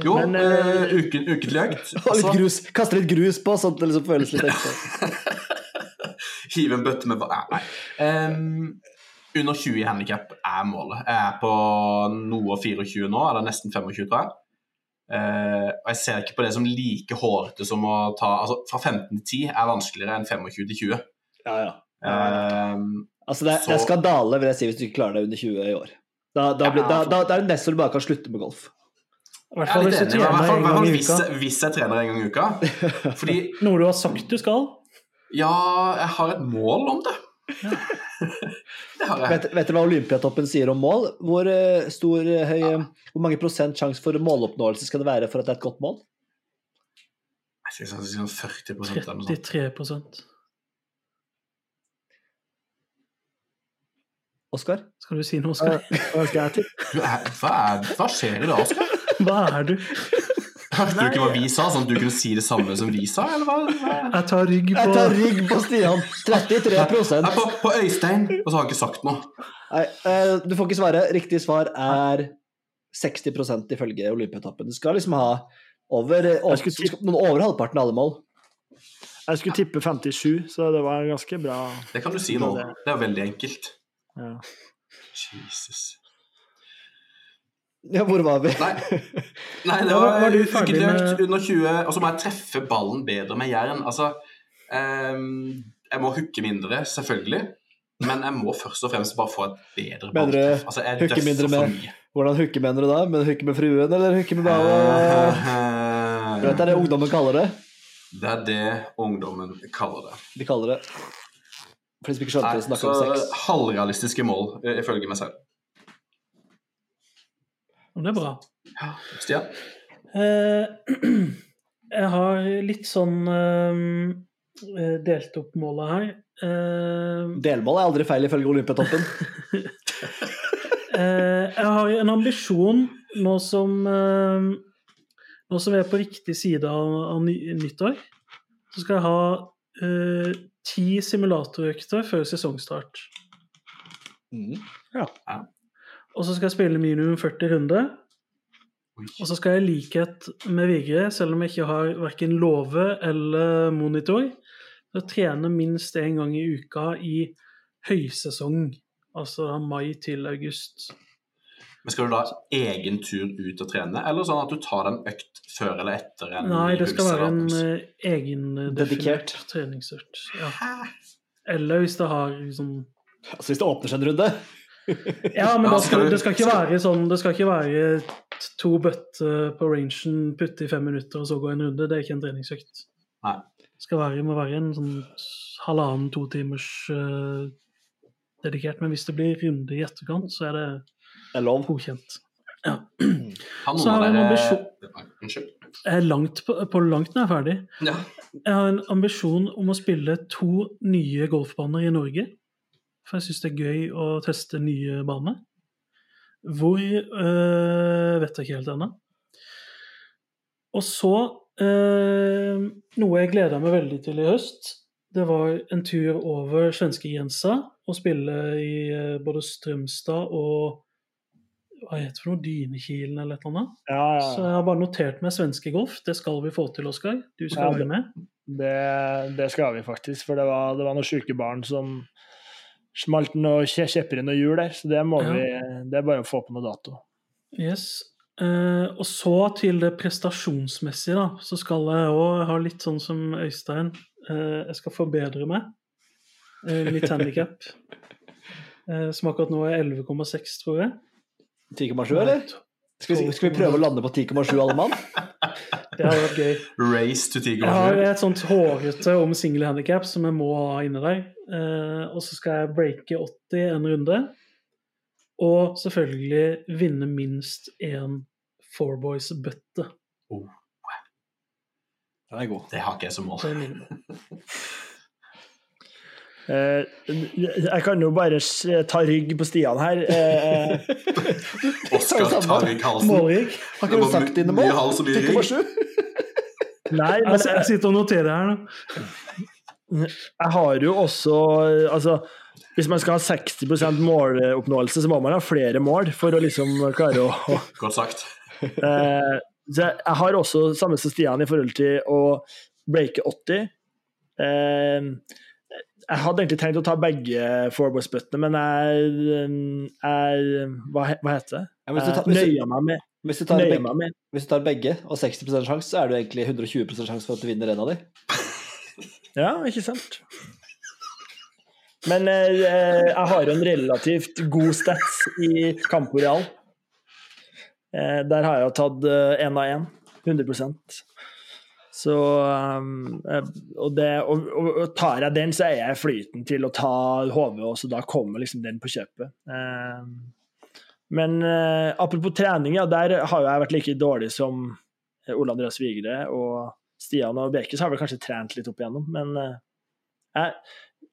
Jo, Men, øh, uken, ukentlig økt. [laughs] Altså. litt grus, kaster litt grus på, sånn at det liksom føles litt ekstra. [laughs] hive en bøtte med Nei. Um, under 20 i handikap er målet. Jeg er på noe 24 nå, eller nesten 25, tror jeg. Uh, og jeg ser ikke på det som like hårete som å ta Altså, fra 15 til 10 er vanskeligere enn 25 til 20. Ja, ja. Em, Altså, det er, det Så- skandale, vil jeg si, hvis du ikke klarer det under 20 i år. Da, da, blir, da, da, da er det nesten så du bare kan slutte med golf. I hvert er fall hvis du trener en gang i uka. hvis jeg trener en gang i uka. Fordi [laughs] Noe du har sagt du skal. ja, jeg har et mål om det. [laughs] det har jeg. Vet, vet dere hva Olympiatoppen sier om mål? Hvor, eh, stor, eh, høy, ja. hvor mange prosent sjanse for måloppnåelse skal det være for at det er et godt mål? Jeg skal si sånn 40 eller noe sånt. 33 Oskar? Skal du si noe, Oskar? Hva? Du Hva, hva skjer i dag, Oskar? Hva er du? Hørte du ikke hva vi sa, sånn at du kunne si det samme som vi sa? Eller hva? Jeg tar rygg Jeg på tar rygg på Stian! 33 Nei, på, på Øystein, og så har han ikke sagt noe. Nei, eh, Du får ikke svare. Riktig svar er 60 ifølge Olympiatoppen. Du skal liksom ha over, over, over halvparten av alle mål. Jeg skulle tippe 57, så det var ganske bra. Det kan du si nå. Det er veldig enkelt. Ja. Jesus. Ja, hvor var vi? Nei, [laughs] Nei det var, var du ferdig ukentlig med- økt under 20, og så må jeg treffe ballen bedre med jern. Altså, um, jeg må hooke mindre, selvfølgelig. Men jeg må først og fremst bare få et bedre balltreff. Altså, jeg hooke mindre døffer for med- mye. Hvordan hooke mener du da? Men hooke med fruen, eller hooke med? [laughs] Du vet, det er det ungdommen kaller det. Det er det ungdommen kaller det. De kaller det For de som ikke skjønte det, snakker om sex. halvrealistiske mål, ifølge meg selv. Det er bra. Stian? Eh, [clears throat] jeg har litt sånn eh, delt opp målet her. Eh, Delmål er aldri feil ifølge Olympiatoppen. [laughs] [laughs] Eh, jeg har en ambisjon nå som eh, Nå som vi er på riktig side av, av ny, nyttår, så skal jeg ha eh, ti simulatorøkter før sesongstart. Mm. Og så skal jeg spille minimum 40 runder. Og så skal jeg i likhet med Vigre, selv om jeg ikke har verken låve eller monitor, så trene minst én gang i uka i høysesong. Altså mai til august. Men Skal du da egen tur ut og trene, eller sånn at du tar en økt før eller etter en Nei, det skal være en egen uh, egendefinert Dedikert. treningsøkt. Ja. Eller hvis det har liksom Altså hvis det åpner seg en runde Ja, men da skal det skal ikke være sånn Det skal ikke være to bøtter på rangen, putte i fem minutter og så gå en runde. Det er ikke en treningsøkt. Nei. Det skal være, må være en sånn halvannen, to timers uh, dedikert. Men hvis det blir runde i etterkant, så er det Det er lov. godkjent. Ja. [clears throat] Så har jeg en ambisjon Jeg er langt på, på langt nær ferdig. Ja. Jeg har en ambisjon om å spille to nye golfbaner i Norge. For jeg syns det er gøy å teste nye baner. Hvor øh, vet jeg ikke helt ennå. Og så øh, Noe jeg gleda meg veldig til i høst, det var en tur over svenskegrensa og spille i øh, både Strømstad og hva heter det for noe? Dynekilen eller et eller annet. Ja, Så ja. jeg har bare notert meg svenskegolf. Det skal vi få til, Oskar. Du skal Ja, være med. Det, det skal vi faktisk, for det var, det var noen syke barn som smalt noe kjepper i noe hjul der, så det må Ja. vi Det er bare å få på noe dato. Yes. Eh, og så til det prestasjonsmessige, da. Så skal jeg òg ha litt sånn som Øystein. Eh, jeg skal forbedre meg. Eh, litt handikap. [laughs] Eh, som akkurat nå er 11,6, tror jeg. 10,7, eller? Skal vi, skal vi prøve å lande på 10,7 alle mann? [laughs] Det hadde vært gøy. Race to Jeg har et sånt hårete om single handikap som jeg må ha inni der. Eh, og så skal jeg breake 80 en runde. Og selvfølgelig vinne minst én Fourboys-bøtte. Den er god. Det har ikke jeg som mål. [laughs] Eh, jeg kan jo bare ta rygg på Stian her. Uh, [laughs] Oskar Tarvik Halsen. Målrygg. Har ikke du sagt dine mål? Mye hals og mye rygg. nei, men jeg jeg, sitter og noterer her nå. Jeg har jo også Altså, hvis man skal ha 60% måloppnåelse, så må man ha flere mål for å liksom klare å, Godt sagt. [laughs] Eh, så jeg, jeg har også samme som Stian i forhold til å breake 80. Eh, jeg hadde egentlig tenkt å ta begge fourboys-bøttene, men jeg, jeg hva, hva heter det? Ja, hvis, du tar, Jeg nøyer meg med, hvis, du tar begge, hvis du tar begge og 60 sjanse, så er du egentlig 120 sjanse for at du vinner en av de. Ja, ikke sant? Men eh, jeg har jo en relativt god stats i Campo Real. Eh, der har jeg jo tatt én av én. 100 Så um, eh, og, det, og, og, tar jeg den, så er jeg flyten til å ta HV, og så da kommer liksom den på kjøpet. Eh, men eh, apropos trening, ja, der har jeg vært like dårlig som Ole Andreas Vigre. og Stian og Bekes har vel kanskje trent litt opp igjennom, men eh, jeg,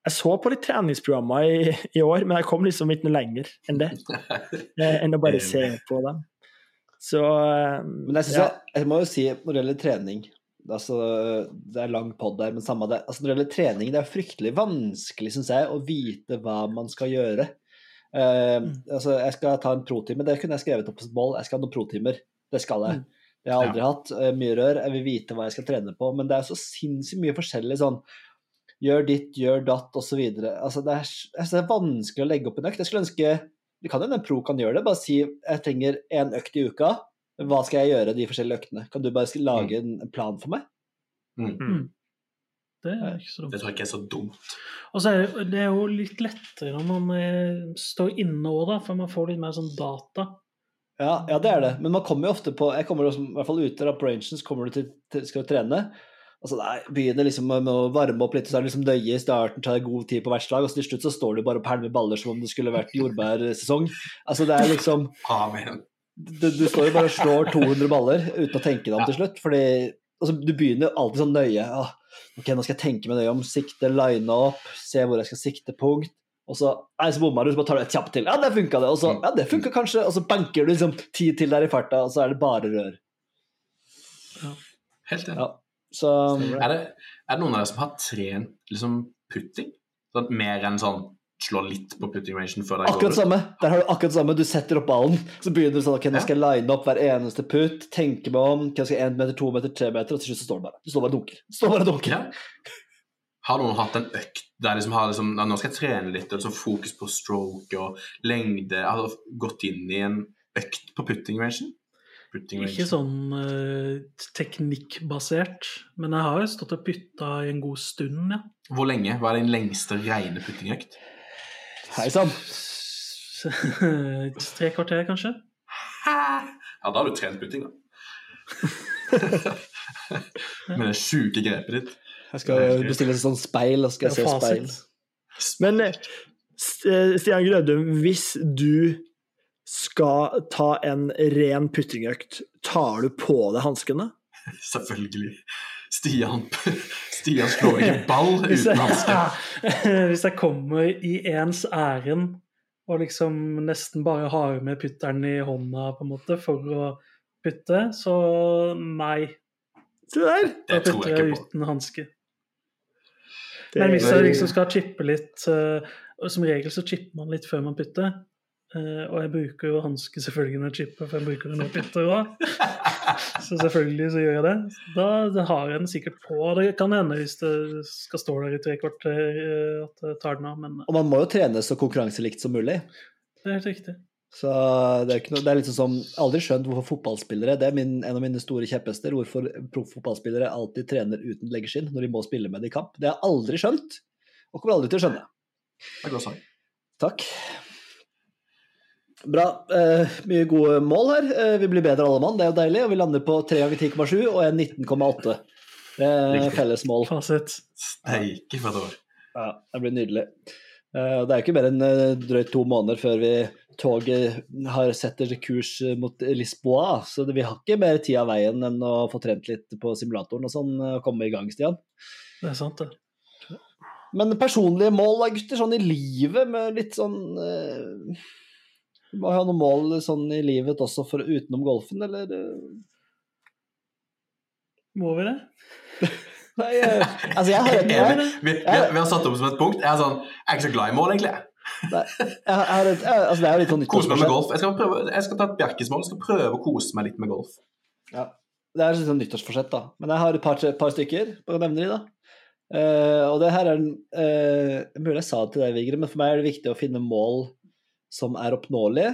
jeg så på litt treningsprogrammer i, i år, men jeg kom liksom ikke noe lenger enn det. [laughs] eh, enn å bare se på dem. Så eh, Men jeg, ja. jeg, jeg må jo si, når det gjelder trening altså, Det er lang pod der, men samme det. Altså, når det gjelder trening, det er fryktelig vanskelig, syns jeg, å vite hva man skal gjøre. Eh, altså, jeg skal ta en protime, det kunne jeg skrevet opp på et mål. Jeg skal ha noen protimer. Det skal jeg. Det har aldri aldri hatt. eh, mye rør. Jeg vil vite hva jeg skal trene på. Men det er så sinnssykt mye forskjellig sånn Gjør ditt, gjør datt, osv. Altså, det, er, altså, det er vanskelig å legge opp en økt. Jeg skulle ønske Det kan hende en pro kan gjøre det. Bare si jeg trenger én økt i uka. Hva skal jeg gjøre de forskjellige øktene? Kan du bare lage en en plan for meg? Det er ikke så dumt. Det tror jeg ikke er så dumt. Og så er det, det er jo litt lettere når man eh, står inne òg, da, for man får litt mer sånn data. Ja, ja, det er det. Men man kommer jo ofte på Jeg kommer også, i hvert fall ute av operations, kommer du til, til skal du trene. Altså, nei, Begynner liksom med å varme opp litt, så er det liksom nøye i starten, tar god tid på hvert slag, og så til slutt så står du bare og pælmer baller som om det skulle vært jordbærsesong. Altså, det er liksom Amen. du, du står jo bare og slår 200 baller uten å tenke deg om til slutt. fordi altså, Du begynner alltid sånn nøye. Ah, ok, Nå skal jeg tenke meg nøye om sikte, line opp, se hvor jeg skal sikte punkt. Og så nei, så bomma du, så bare tar du et kjapt til. Ja, det funka, det. Og så ja, det funka kanskje. Og så banker du liksom ti til der i farta, og så er det bare rør. Helt enig. Ja. Så Er, det, er det noen av dere som har trent liksom putting? Sånn, mer enn sånn slå litt på putting rangen før dere akkurat går ut? samme. Der har du akkurat samme. Du setter opp ballen, så begynner du sånn ok, nå skal jeg line opp hver eneste putt, tenke meg om, hva skal jeg én meter, to meter, tre meter, og til slutt så står du bare. Du står bare og dunker. Du står bare og dunker. Ja. Har noen hatt en økt der liksom har liksom, nå skal jeg trene litt, og liksom fokus på stroke og lengde? Har du gått inn i en økt på putting rangen? Putting Ikke sånn uh, teknikkbasert, men jeg har jo stått og putta i en god stund, ja. Hvor lenge? Hva er din lengste rene puttingøkt? Hei sann. [laughs] Tre kvarter, kanskje? Ja, da har du trent putting, da. [laughs] [laughs] Med det sjuke grepet ditt. Jeg skal bestille et sånt speil, og skal jeg se speil. Men eh, eh, Stian Grødum, hvis du skal ta en ren puttingøkt, tar du på deg hanskene? [laughs] Selvfølgelig. Stian Stian slår ikke [laughs] ball uten hansker. [laughs] hvis jeg kommer i ens ærend og liksom nesten bare har med putteren i hånda på en måte for å putte, så nei. Se der! Da Det tror putter jeg jeg ikke på. uten hanske. Men hvis jeg liksom skal chippe litt eh, Som regel så chipper man litt før man putter. eh, og jeg bruker jo hanske selvfølgelig når jeg chipper, for jeg bruker det når jeg putter òg. [laughs] Så selvfølgelig så gjør jeg det. Da, da har jeg den sikkert på. Det kan hende hvis det skal stå der i tre kvarter eh, at jeg tar den av, men Og man må jo trene så konkurranselikt som mulig. det er helt riktig. Så det er, ikke noe, det er liksom som Aldri skjønt hvorfor fotballspillere Det er min, en av mine store kjepphester. Hvorfor proffotballspillere alltid trener uten leggskinn når de må spille med det i kamp. Det har jeg aldri skjønt, og kommer aldri til å skjønne. Det er godt sånn. Takk. Bra. Eh, mye gode mål her. Eh, vi blir bedre alle mann, det er jo deilig. Og vi lander på 3 ganger 10,7 og en 19,8. Det er Riktig. felles mål. Fasit. Steike for et år. Ja, det blir nydelig. Eh, det er jo ikke mer enn eh, drøyt to måneder før vi toget har setter kurs eh, mot Lisboa, så vi har ikke mer tid av veien enn å få trent litt på simulatoren og sånn, eh, og komme i gang, Stian. Det er sant, det. Men personlige mål da, gutter, sånn i livet, med litt sånn eh, Du må ha noen mål sånn i livet også for utenom golfen, eller? eh? Må vi det? [laughs] Nei, eh, altså jeg har ikke det. [laughs] vi, vi, vi, har- vi har satt opp som et punkt. Jeg er sånn Jeg er ikke så glad i mål, egentlig. Nei, jeg altså det er jo litt sånn Kose meg med golf. Jeg skal, prøve, jeg skal ta et bjerkesmål. Skal prøve å kose meg litt med golf. Ja, det er litt sånn nyttårsforsett, da. Men jeg har et par, par stykker Bare nevne de, da. Uh, og det her er en uh, Mulig jeg sa det til deg, Vigre, men for meg er det viktig å finne mål som er oppnåelige,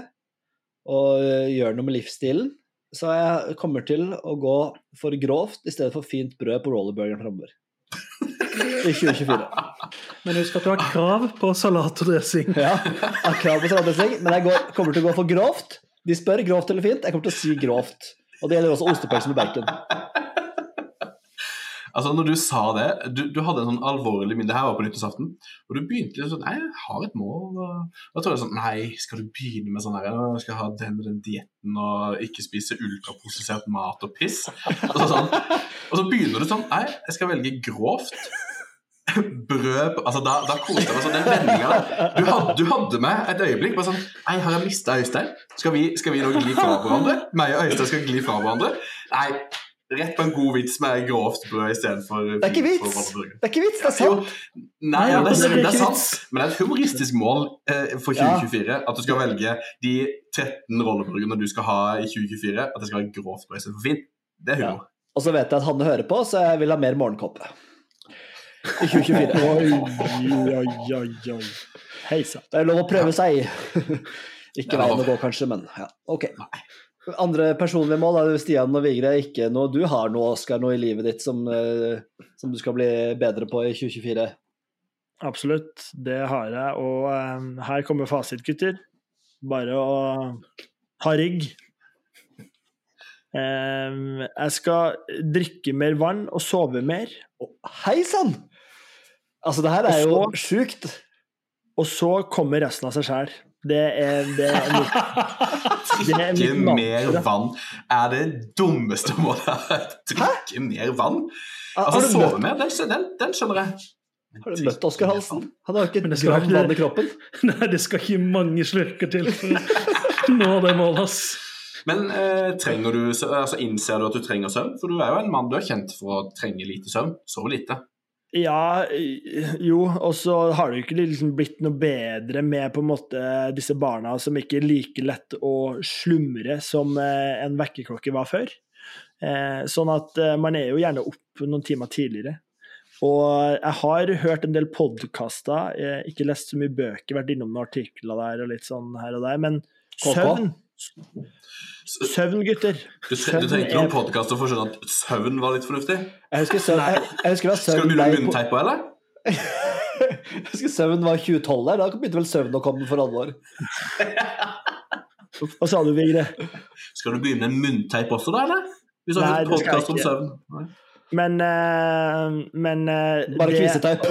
og uh, gjøre noe med livsstilen. Så jeg kommer til å gå for grovt i stedet for fint brød på rollerburgeren framover. I 2024. Men husk at du har krav på salat og dressing. Ja, har krav på salatdressing, men jeg går, kommer til å gå for grovt. De spør grovt eller fint, jeg kommer til å si grovt. Og det gjelder også ostepølse med bacon. Altså, når du sa det, du, du hadde en sånn alvorlig minne. Det her var på nyttårsaften, og du begynte litt sånn Nei, jeg har et mål. Og da tror jeg sånn Nei, skal du begynne med sånn her Jeg skal ha den og den dietten og ikke spise ultraprosessert mat og piss. Og så, sånn, og så begynner du sånn Nei, jeg skal velge grovt. Brød Altså, da, da koste jeg meg sånn. Den vendinga du, du hadde meg et øyeblikk bare sånn Nei, har jeg mista Øystein? Skal vi, skal vi nå gli fra hverandre? Meg og Øystein skal gli fra hverandre? Nei. Rett på en god vits med grovt brød istedenfor Det er ikke vits! Det er ikke vits, det er sant! Nei, ja, det, er det er sant, men det er et humoristisk mål eh, for 2024. At du skal velge de 13 rolleburgerne du skal ha i 2024. At det skal være grovt brød istedenfor fint. Det er humor. Og så vet jeg at Hanne hører på, så jeg vil ha mer morgenkåpe. I 2024. [laughs] Oi, oi, oi, oi. Hei sann. Det er lov å prøve seg. [laughs] Ikke veien å gå, kanskje, men ja, ok. Andre personlige mål er jo Stian og Vigre. Ikke noe du har noe, Oskar, noe i livet ditt som, eh, som du skal bli bedre på i 2024? Absolutt, det har jeg. Og um, her kommer fasit, gutter. Bare å ha rygg. Um, jeg skal drikke mer vann og sove mer. Hei sann! Altså, det her er jo Og sjukt. Og så kommer resten av seg sjæl. Det er, det er mitt, det er Drikke mer vann er det dummeste målet. Drikke mer vann? Altså, du sove mer, den, den, den skjønner jeg. har du møtt Oskar Halsen? Han har ikke et gram vann i kroppen. [laughs] Nei, det skal ikke mange slurker til for å [laughs] nå det målet, ass. Men eh, trenger du, altså, innser du at du trenger søvn? For du er jo en mann du er kjent for å trenge lite søvn. Sove lite. Ja, jo, og så har det jo ikke liksom blitt noe bedre med på en måte disse barna som ikke er like lett å slumre som eh, en vekkerklokke var før. Eh, Sånn at eh, man er jo gjerne opp noen timer tidligere. Og jeg har hørt en del podkaster, ikke lest så mye bøker, vært innom noen artikler der og litt sånn her og der, men søvn Søvn, gutter. Du, Søvn du trengte er- noen podkaster for å skjønne at søvn var litt fornuftig. Jeg husker, søvn, jeg, jeg husker søvn Skal du begynne med munnteip på, eller? [laughs] Jeg husker søvn var 2012 der, da begynte vel søvn å komme for alvor. [laughs] Hva sa du, Vigre? Skal du begynne med munnteip også, da, eller? Hvis du har jeg podkast om søvn. Nei. Men uh, Men uh, Bare kviseteip.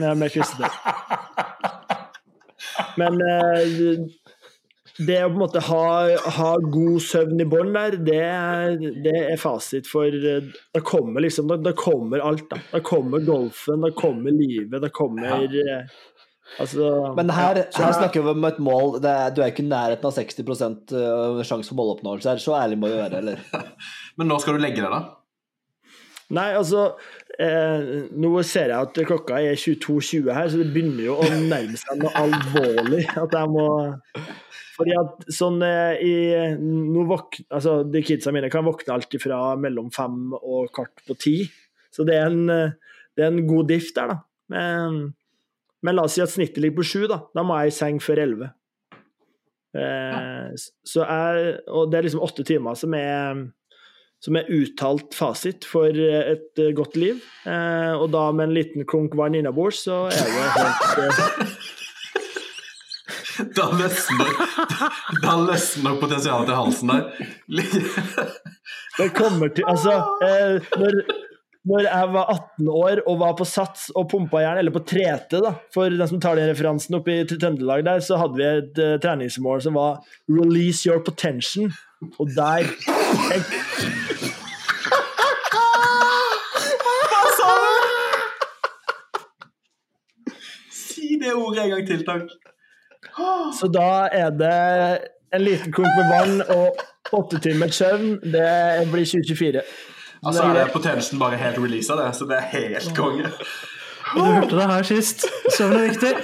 Nei, med kviseteip. Men eh, det å på en måte ha, ha god søvn i bånn der, det, er- det er fasit for eh, Da kommer liksom Da, da kommer alt, da. Da kommer golfen, da kommer livet, da kommer ja. Altså Men her, ja, her snakker vi om et mål det er, Du er ikke i nærheten av 60% øh, sjanse for måloppnåelse her, så ærlig må du være, eller? [laughs] Men når skal du legge deg, da? Nei, altså eh, Nå ser jeg at klokka er 22.20 her, så det begynner jo å nærme seg noe alvorlig. At jeg må Fordi at sånn eh, i nå våk, altså, De kidsa mine kan våkne alt fra mellom fem og kvart på ti. Så det er en, eh, det er en god diff der, da. Men, men la oss si at snittet ligger på sju, da. Da må jeg i seng før elleve. Eh, så jeg, og det er liksom åtte timer som er som er uttalt fasit for et eh, godt liv. Eh, og da med en liten klunk vann innabords, så er det helt [laughs] Da løsner, da løsner potensialet til halsen der. [laughs] Det kommer til Altså, eh, når, når jeg var 18 år og var på Sats og pumpa jern, eller på 3T, da, for den som tar den referansen oppe i Trøndelag der, så hadde vi et uh, treningsmål som var 'release your potential'. Og der jeg, det ordet en gang til, takk. Så da er det en liten klunk med vann og åtte timers søvn. Det blir 2024. Altså er det potensen bare helt releasa, det, så det er helt konge. Du hørte det her sist. Søvn er viktig.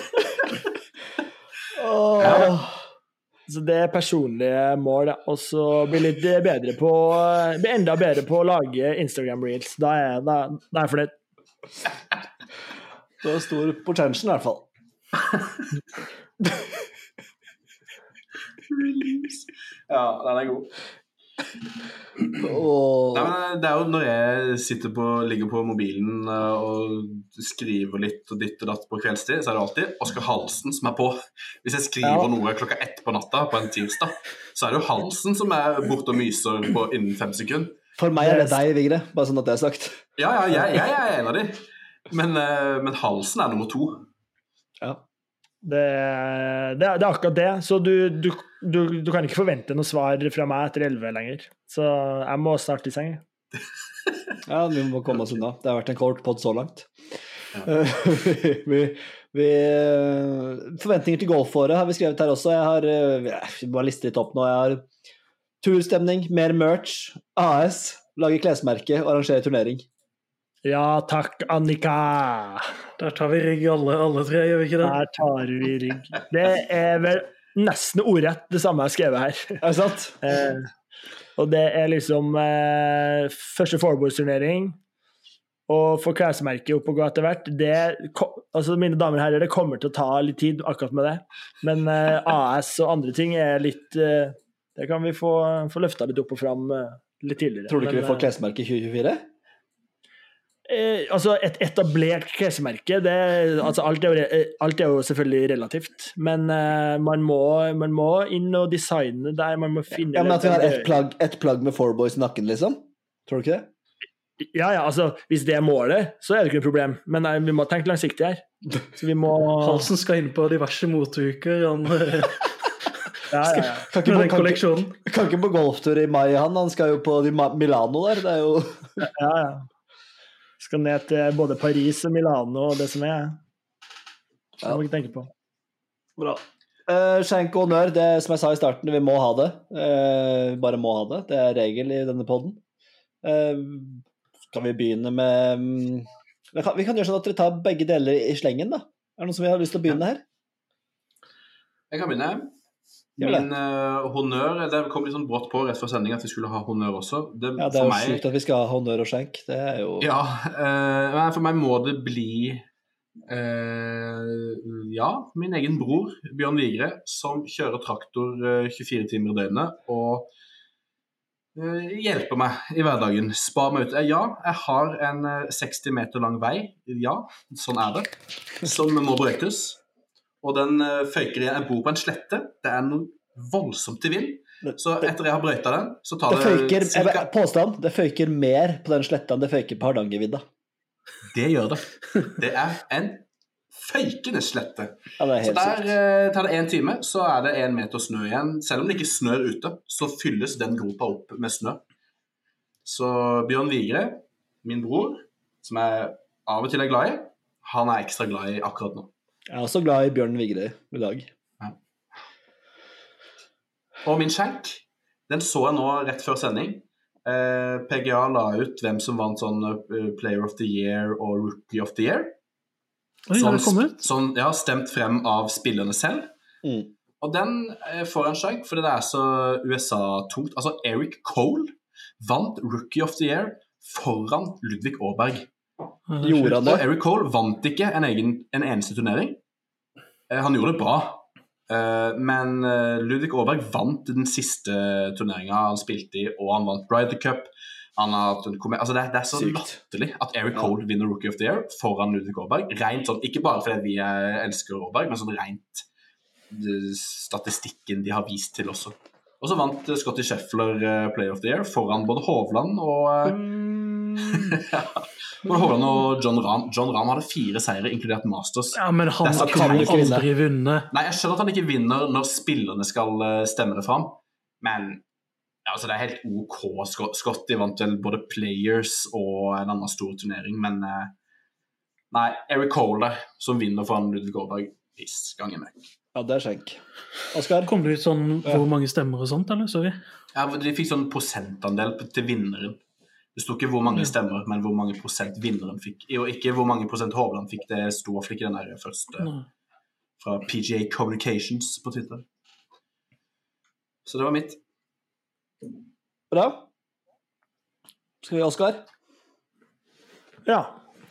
Så det er personlige mål. Og så bli litt bedre på Bli enda bedre på å lage Instagram reels. Da er, er jeg fornøyd. Du har stor potential, i hvert fall. Ja, den er god. Oh. Nei, men det er jo når jeg sitter på, ligger på mobilen eh, og skriver litt og ditt og datt på kveldstid, så er det alltid Oskar Halsen som er på. Hvis jeg skriver Ja. noe klokka ett på natta på en tirsdag, så er det jo Halsen som er borte og myser på innen fem sekunder. for meg er det deg, Vigre. Bare sånn at det er sagt. Ja, ja, jeg, jeg er en av de. Men, eh, men Halsen er nummer to. Ja. Det, det, det er akkurat det. Så du, du, du, du kan ikke forvente noe svar fra meg etter 11 lenger. Så jeg må snart i seng. [laughs] Ja, vi må komme oss unna. Det har vært en kort pod så langt. [laughs] vi, vi, forventninger til golfåret har vi skrevet her også. Jeg har jeg bare vi må liste litt opp nå. Jeg har turstemning, mer merch, AS, lage klesmerke og arrangere turnering. Ja takk, Annika. Der tar vi rygg alle, alle tre, gjør vi ikke det? Der tar vi rygg. Det er vel nesten ordrett det samme jeg har skrevet her. Er det sant? Eh, og det er liksom eh, første fourboards-turnering. Og få klesmerket opp og gå etter hvert. Det, altså mine damer og herrer, det kommer til å ta litt tid akkurat med det. Men eh, AS og andre ting er litt eh, Det kan vi få, få løfta litt opp og fram eh, litt tidligere. Tror du ikke Men, vi får klesmerke i 2024? Eh, altså Et etablert klesmerke det, altså alt, er jo, eh, alt er jo selvfølgelig relativt, men eh, man, må, man må inn og designe der. Man må finne Ja, men At vi har ett plagg, et plagg med fourboys i nakken, liksom? Tror du ikke det? Ja, ja, altså Hvis det er målet, så er det ikke noe problem, men nei, vi må tenke langsiktig her. Så vi må [laughs] Halsen skal inn på diverse moteuker han, [laughs] ja, ja, ja. Kan ikke, på, kan, ikke, kan ikke på golftur i mai, han. Han skal jo på Milano der. Det er jo ja, ja. Skal ned til både Paris og Milano og det som er. Det må vi ikke tenke på. Bra. Uh, skjenk og honnør, det som jeg sa i starten, vi må ha det. Vi bare må ha det. Det er regel i denne poden. skal vi begynne med um, vi, kan, vi kan gjøre sånn at dere tar begge deler i slengen, da. Er det noen som har lyst til å begynne her? Jeg kan begynne. Min uh, honnør Det kom litt sånn brått på rett før sending at vi skulle ha honnør også. Det, Ja, Det er jo meg, sjukt at vi skal ha honnør og skjenk. Det er jo Ja, Uh, for meg må det bli uh, ja, min egen bror Bjørn Vigre, som kjører traktor eh, 24 timer i døgnet og hjelper hjelpe meg i hverdagen. Spar meg ut. Ja, jeg har en eh, 60 meter lang vei. Ja, sånn er det. Som må brøytes. Og den eh, føyker i Jeg bor på en slette. Det er noe voldsomt til vind. Så etter jeg har brøyta den, så tar Det det, føyker, jeg, cirka påstand, det føyker mer på den sletta enn det føyker på Hardangervidda. Det gjør det. Det er en føykende slette. Ja, det Så der eh, tar det én time, så er det én meter snø igjen. Selv om det ikke snør ute, så fylles den gropa opp med snø. Så Bjørn Vigre, min bror, som jeg av og til er glad i, han er ekstra glad i akkurat nå. Jeg er også glad i Bjørn Vigre i dag. Og min skjenk, den så jeg nå rett før sending. Eh, PGA la ut hvem som vant sånn eh, Player of the Year og Rookie of the Year. Oi, har kommet? sånn, ja, stemt frem av spillerne selv. Mm. Og den eh, får en skjenk fordi det er så USA-tungt. Altså, Eric Cole vant Rookie of the Year foran Ludvig Aaberg. Ja, det Gjorde han det? Og Eric Cole vant ikke en, egen, en eneste turnering. Eh, han gjorde det bra, eh, men eh, Ludvig Aaberg vant den siste turneringa han spilte i, og han vant Ryder Cup. Han har hatt en komme- altså det, det er så Sykt. latterlig at Eric Ja. Cole vinner Rookie of the Year foran Ludvig Aaberg. Rent sånn, ikke bare fordi vi elsker Aaberg, men sånn rent statistikken de har vist til også. Og så vant Scotty Sheffler Player of the Year foran både Hovland og eh, Men Hovland og John Rahm. John Rahm hadde fire seire, inkludert Masters. Ja, men han kan jo aldri vinne. Nei, jeg skjønner at han ikke vinner når spillerne skal eh, stemme det fram, men ja, altså, det er helt OK. Scott- Scotty vant vel både Players og en annen stor turnering, men eh, Nei, Eric Cole som vinner foran Ludvig Aaberg, piss ganger meg. Ja, det er skjenk. Oskar? Kom det ut sånn hvor mange stemmer og sånt, eller? Sorry. Ja, De fikk sånn prosentandel til vinneren. Det sto ikke hvor mange stemmer, men hvor mange prosent vinneren fikk. Og ikke hvor mange prosent Hovland fikk, det sto iallfall ikke den der første fra PGA Communications på Twitter. Så det var mitt. Bra. Skal vi, Oskar? Ja,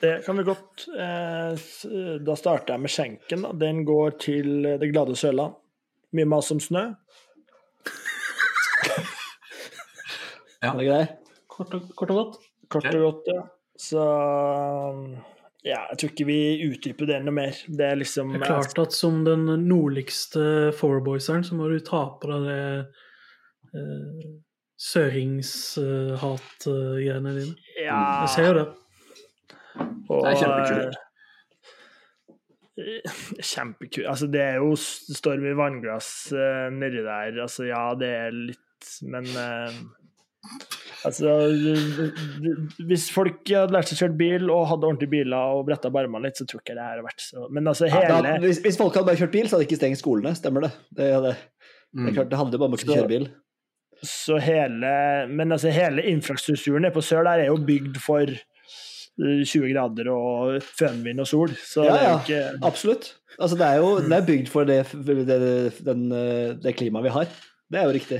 det kan vi godt. Eh, Da starter jeg med skjenken. Den går til det glade Sørland. Mye mas om snø. Er det grei? Kort og, kort og godt. Kort og godt, ja. Så ja, jeg tror ikke vi utdyper det noe mer. Det er liksom Det er klart at som den nordligste fourboyseren, så må du ta på deg det eh, søringshat-greiene dine. Ja, Jeg ser jo det. og, Det er kjempekult. eh, Kjempekult. Altså, det er jo storm i vannglass uh, nedi der. Altså, ja, det er litt Men eh, Altså, hvis folk hadde lært seg å kjøre bil og hadde ordentlige biler og bretta barmene litt, så tror jeg ikke det her har vært så Men altså, Ja, hele da, hvis, hvis folk hadde bare kjørt bil, så hadde de ikke stengt skolene. Stemmer det? Det, det, det Mm. klart, det handler jo bare om å kunne kjøre bil. Så hele Men altså, hele infrastrukturen nede på sør der er jo bygd for eh, 20 grader og fønvind og sol, så Ja, det er jo ja. ikke Absolutt. Altså, det er jo det er bygd for det, det, den, eh, det klimaet vi har. Det er jo riktig.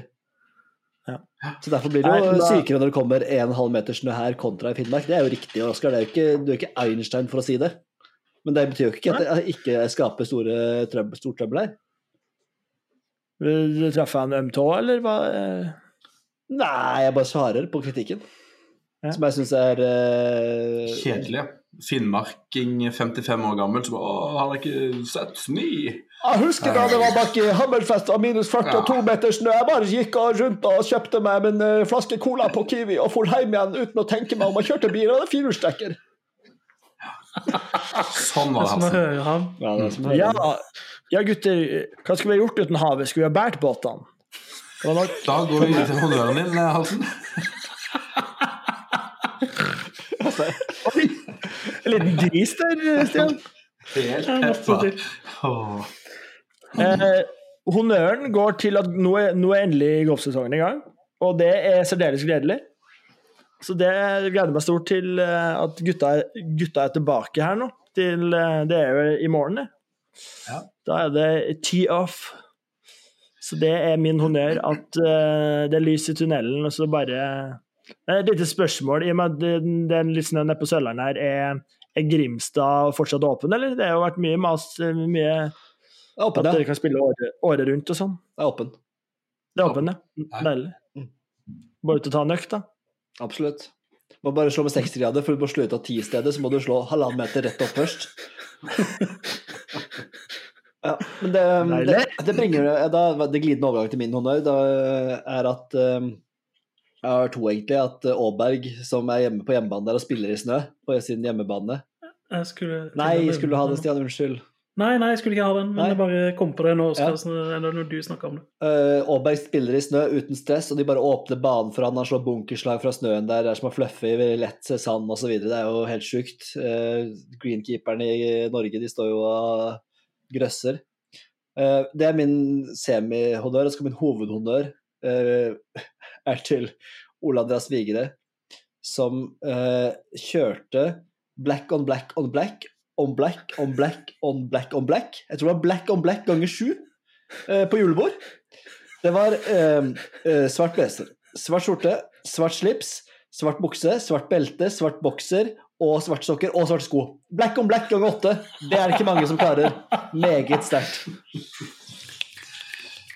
Ja. Så derfor blir det Nei, jo da- sykere når det kommer 1,5 meter snø her kontra i Finnmark. Det er jo riktig, Oskar. Det er jo ikke, du er ikke Einstein for å si det. Men det betyr jo ikke at det ikke skaper store trøbbel, stort trøbbel her. Traff jeg en øm tå, eller hva? eh? Nei, jeg bare svarer på kritikken. Ja. Som jeg syns er uh... Kjedelig. Finnmarking 55 år gammel som bare Å, har dere ikke sett snø? Jeg husker da det var bak i Hammerfest av minus 42 meter snø. Jeg bare gikk rundt og kjøpte meg en eh, flaske cola på Kiwi og for hjem igjen uten å tenke meg om. Jeg kjørte bil og hadde firehjulstrekker. Sånn Det var er som å det, altså. høre ham. Ja, det er Ja, ja, gutter, hva skulle vi ha gjort uten havet? Skulle vi ha båret båtene? Da går vi til honnøren din, Halsen. En liten gris der, Stian. Helt peppa. til. Eh, honnøren går til at nå er, nå er endelig golfsesongen i gang, og det er særdeles gledelig. Så det gleder meg stort til eh, at gutta, gutta er tilbake her nå. Til, eh, det er jo i morgen, det. Ja. Da er det tee off. Så det er min honnør at uh, det er lys i tunnelen, og så bare Et lite spørsmål, i og med at den litt nede på Sørlandet her. Er, er Grimstad fortsatt åpen, eller? Det har jo vært mye mas, mye Det er åpen, at dere kan spille året, året rundt og sånn. Det er åpen. Det er åpen, ja. Deilig. Bare ut og ta en økt, da. Absolutt. Må bare slå med 60 grader, for du må slå ut av 10 steder, så må du slå halvannen meter rett opp først. [laughs] ja, men det, det, det bringer da, Det glidende overgang til min honnør da, er at um, Jeg har to, egentlig. At uh, Aaberg, som er hjemme på hjemmebane der og spiller i snø på sin hjemmebane Jeg skulle Nei, jeg skulle ha det. Stian? Unnskyld. Nei, nei, jeg skulle ikke ha den, men Nei. jeg bare kom på det nå Ja. når du snakker om det. Uh, Aaberg spiller i snø uten stress, og de bare åpner banen for han. Han slår bunkerslag fra snøen der, det er som å fluffe i veldig lett sand osv. Det er jo helt sjukt. Uh, greenkeeperne i Norge de står jo og grøsser. Uh, det er min semihonnør, og så min hovedhonnør uh, er til Ole Andreas Vigre, som uh, kjørte black on black on black on black on black on black on black. Jeg tror det var black on black ganger sju uh, på julebord. Det var uh, svart blazer, svart skjorte, svart slips, svart bukse, svart belte, svart bokser og svarte sokker og svarte sko. Black on black ganger åtte. Det er det ikke mange som klarer. Meget sterkt.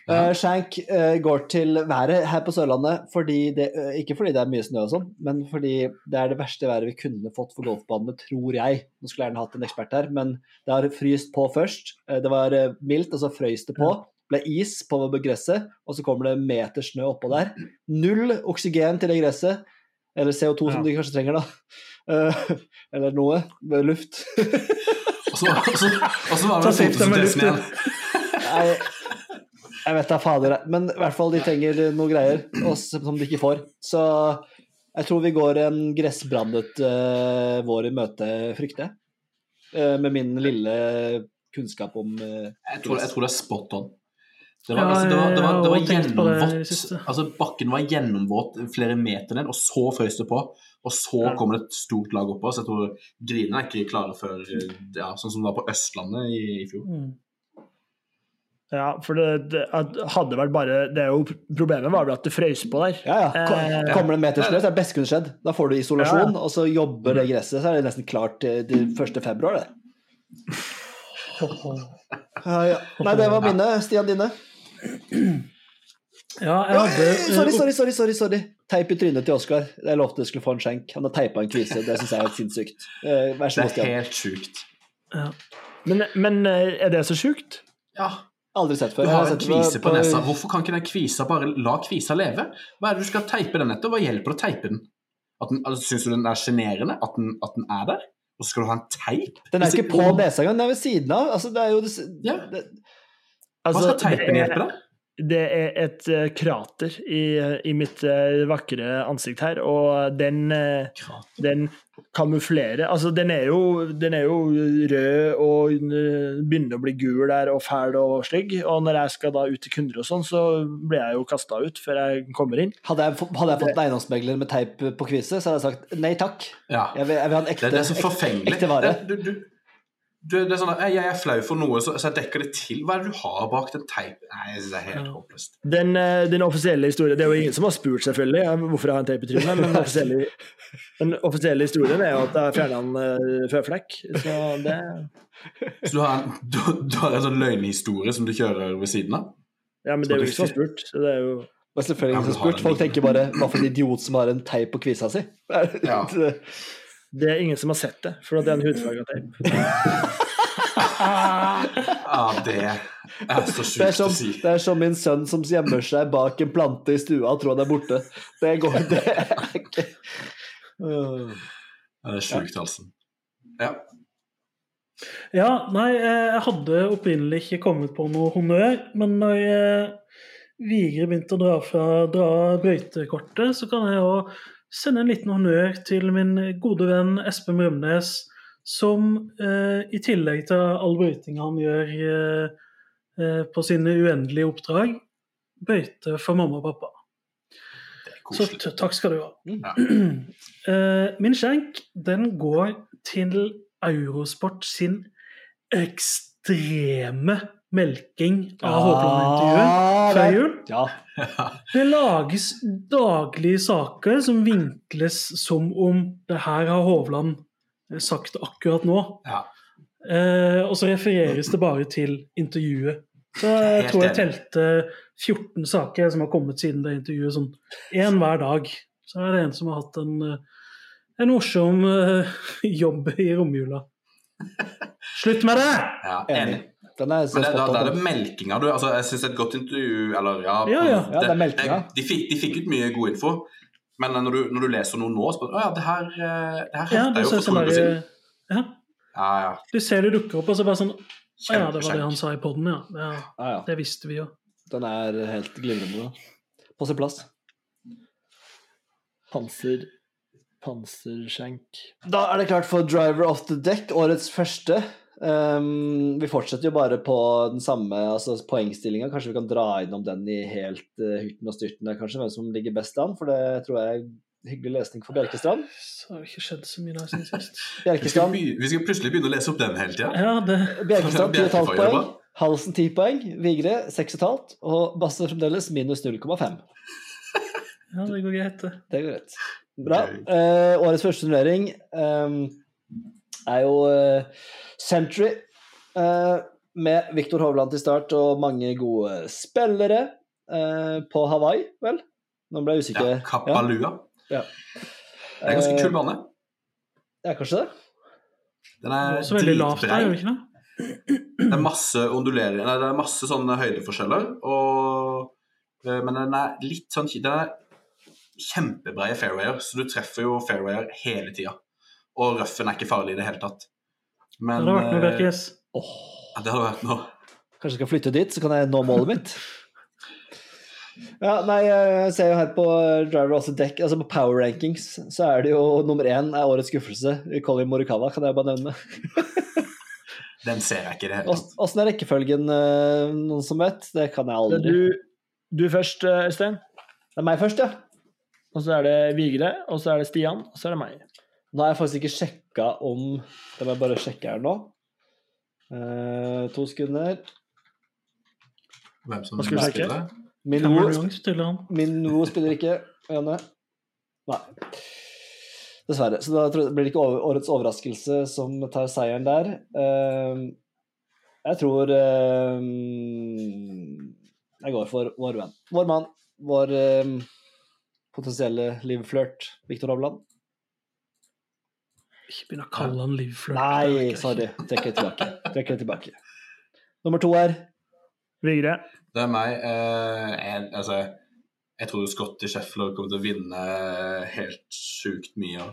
Uh, Shank uh, går til været her på Sørlandet, fordi det, uh, ikke fordi det er mye snø og sånn, men fordi det er det verste været vi kunne fått for golfbanene, tror jeg. Nå skulle jeg gjerne hatt en ekspert her, men det har fryst på først. Det var mildt, og så frøys det på. Ble is på gresset, og så kommer det meter snø oppå der. Null oksygen til det gresset. Eller CO2, som Ja. de kanskje trenger, da. [laughs] Eller noe. med Luft. Og så, var det med igjen. Jeg vet da fader. Men i hvert fall de trenger noe greier også, som de ikke får. Så jeg tror vi går en gressbrandet uh, vår i møte, frykter jeg. Uh, med min lille kunnskap om uh, Jeg tror, jeg tror det er spot on. Det var, Ja, altså, det var, det var, det var gjennomvått. Altså, bakken var gjennomvåt flere meter ned, og så frøs det på. Og så Ja. kommer det et stort lag oppå. Så jeg tror Grine er ikke klare før ja, sånn som det var på Østlandet i, i fjor. Mm. Ja, for det, det hadde vært bare det er jo, Problemet var vel at det frøys på der. Ja, ja. Eh, Kommer det en meter snø, så er det best kunne skjedd. Da får du isolasjon, og så jobber det gresset, så er det nesten klart til, til 1. februar, det. Ja, ja. Nei, det var mine. Stian, dine? Ja, jeg hadde Sorry, sorry, sorry, sorry, sorry. Teip i trynet til Oskar. Jeg lovte jeg skulle få en skjenk. Han har teipa en kvise. Det syns jeg er helt sinnssykt. Eh, Vær så Det er helt sjukt. Ja. Men, men eh, er det så sjukt? Ja, Aldri sett før. Du har en kvise på nesa. Hvorfor kan ikke den kvisa bare la kvisa leve? Hva er det du skal teipe den etter? Hva hjelper det å teipe den? At den altså, Syns du den er sjenerende? At, den- at den er der? Og så skal du ha en teip? Den er ikke på nesa engang, den er ved siden av. Altså, det er jo det, Ja. det, Hva Altså, skal teipen hjelpe deg? Det er et uh, krater i, i mitt uh, vakre ansikt her, og den, uh, den kamuflerer Altså, den er, jo, den er jo rød og eh, begynner å bli gul der og fæl og stygg. Og når jeg skal da ut til kunder og sånn, så blir jeg jo kasta ut før jeg kommer inn. hadde, jeg, hadde jeg fått en eiendomsmegler med teip på kvise, så hadde jeg sagt nei takk. Ja. Jeg vil, jeg vil ha en Det, ekte, det er så ekte, forfengelig. ekte vare. Det, du, du, du, det er sånn at jeg, jeg er flau for noe, så, så jeg dekker det til. Hva er det du har bak den teipen? Nei, det er helt Ja. håpløst. Den, eh, den offisielle historien Det er jo ingen som har spurt, selvfølgelig, eh, hvorfor jeg har en teip i trynet, men den [laughs] offisielle, den offisielle historien er jo at jeg fjerna en uh, føflekk. Så det Så du har, du, du har en sånn løgnhistorie som du kjører ved siden av? Ja, men det er jo ingen som har spurt. Så det er jo Og selvfølgelig ingen som har spurt. Folk tenker bare hva for en idiot som har en teip på kvisa si. Ja. [laughs] Det er ingen som har sett det, for det er en hudfarga teip. Ja, [laughs] det er så Det er, sjukt som, å si. det er som min sønn som gjemmer seg bak en plante i stua og tror han er borte. Det går det er ikke. Ja, Det er sjukt, altså. Ja. Ja, nei, eh, jeg hadde opprinnelig ikke kommet på noe honnør, men når eh, Vigre begynte å dra fra dra brøytekortet, så kan jeg jo sende en liten honnør til min gode venn Espen Brømnes, som eh, i tillegg til all brøytinga han gjør eh, eh, på sine uendelige oppdrag, brøyter for mamma og pappa. Så t- takk skal du ha. Ja. [clears throat] Eh, min skjenk, den går til Eurosport sin ekstreme melking av Hovland-intervjuet Ah, før jul. Ja. Det lages daglige saker som vinkles som om det her har Hovland sagt akkurat nå. Ja. Eh, og så refereres det bare til intervjuet. Så jeg Helt tror jeg telte 14 saker som har kommet siden det intervjuet. Sånn én hver dag. Så er det en som har hatt en, eh, en morsom eh, [laughs] jobb i romjula. Slutt med det! Ja, Enig. Den er så Men det, da, da er det melkinga du altså, Jeg syns et godt intervju Eller ja, Ja, ja. Ja, det er melkinga. de, de fikk ut mye god info, men når du, når du leser noe nå, så bare Å ja, det her, eh, det her Ja, hørte jeg jo for to uker siden. ja, Ja, ja. du ser det dukker opp, og så bare sånn Å ja, det var det han sa i poden, ja. ja. Ja, ja. Det visste vi jo. Den er helt glimrende. På sin plass. Panser Panserskjenk. Da er det klart for Driver of the Deck, årets første. Um, vi fortsetter jo bare på den samme altså poengstillinga. Kanskje vi kan dra innom den i helt uh, hurten og styrten, der, kanskje, hvem som ligger best an. For det tror jeg er hyggelig lesning for Bjerkestrand. Så har det ikke skjedd så mye da siden sist. [laughs] Vi, skal vi skal plutselig begynne å lese opp den hele tida. Ja, det Bjerkestrand 10,5 poeng. Halsen 10 poeng. Vigre 6,5. Og Basse fremdeles minus 0,5. [laughs] Ja, det går greit, det. Det går greit. Bra. Uh, årets første turnering ehm, er jo uh, Century. eh, med Viktor Hovland til start og mange gode spillere eh, på Hawaii, vel? Nå ble jeg usikker. Ja, Kapalua. Ja. Det er en ganske kul bane. Ja, kanskje det? Den er også veldig lavt der, gjør det ikke det? Det er masse onduleringer Nei, det er masse sånne høydeforskjeller. Og, eh, men den er litt sånn Den er kjempebreie fairwayer, så du treffer jo fairwayer hele tida. Og røffen er ikke farlig i det hele tatt. Det Men hadde vært noe eh, Bjerkes. Oh. ja, det hadde vært noe. kanskje jeg skal flytte dit, så kan jeg nå målet mitt? Ja, nei, jeg ser jo her på Driver Også Deck, altså på Power Rankings, så er det jo nummer én er årets skuffelse. Colin Morikawa, kan jeg bare nevne. [laughs] Den ser jeg ikke i det hele tatt. Åssen er rekkefølgen, eh, noen som vet? Det kan jeg aldri. du, du først, eh, Øystein. Det er meg først, ja. Og så er det Vigre, og så er det Stian, og så er det meg. Nå har jeg faktisk ikke sjekka om Det må jeg bare sjekke her nå. Eh, to sekunder. Hvem som Hva skal du sjekke? spiller. Min Cameron Wo, Young stiller han. min Wo spiller ikke. Janne? Nei. Dessverre. Så da blir det ikke over- årets overraskelse som tar seieren der. Eh, jeg tror eh, Jeg går for vår venn. Vår mann. Vår eh, potensielle livflørt Viktor Hovland. Ikke begynn å kalle han livflørt. Nei, sorry. Trekker det tilbake. Trekker det tilbake. Nummer to er Vigre. Det er meg. Eh, jeg, altså, jeg tror Scotty Sheffler kommer til å vinne helt sjukt mye.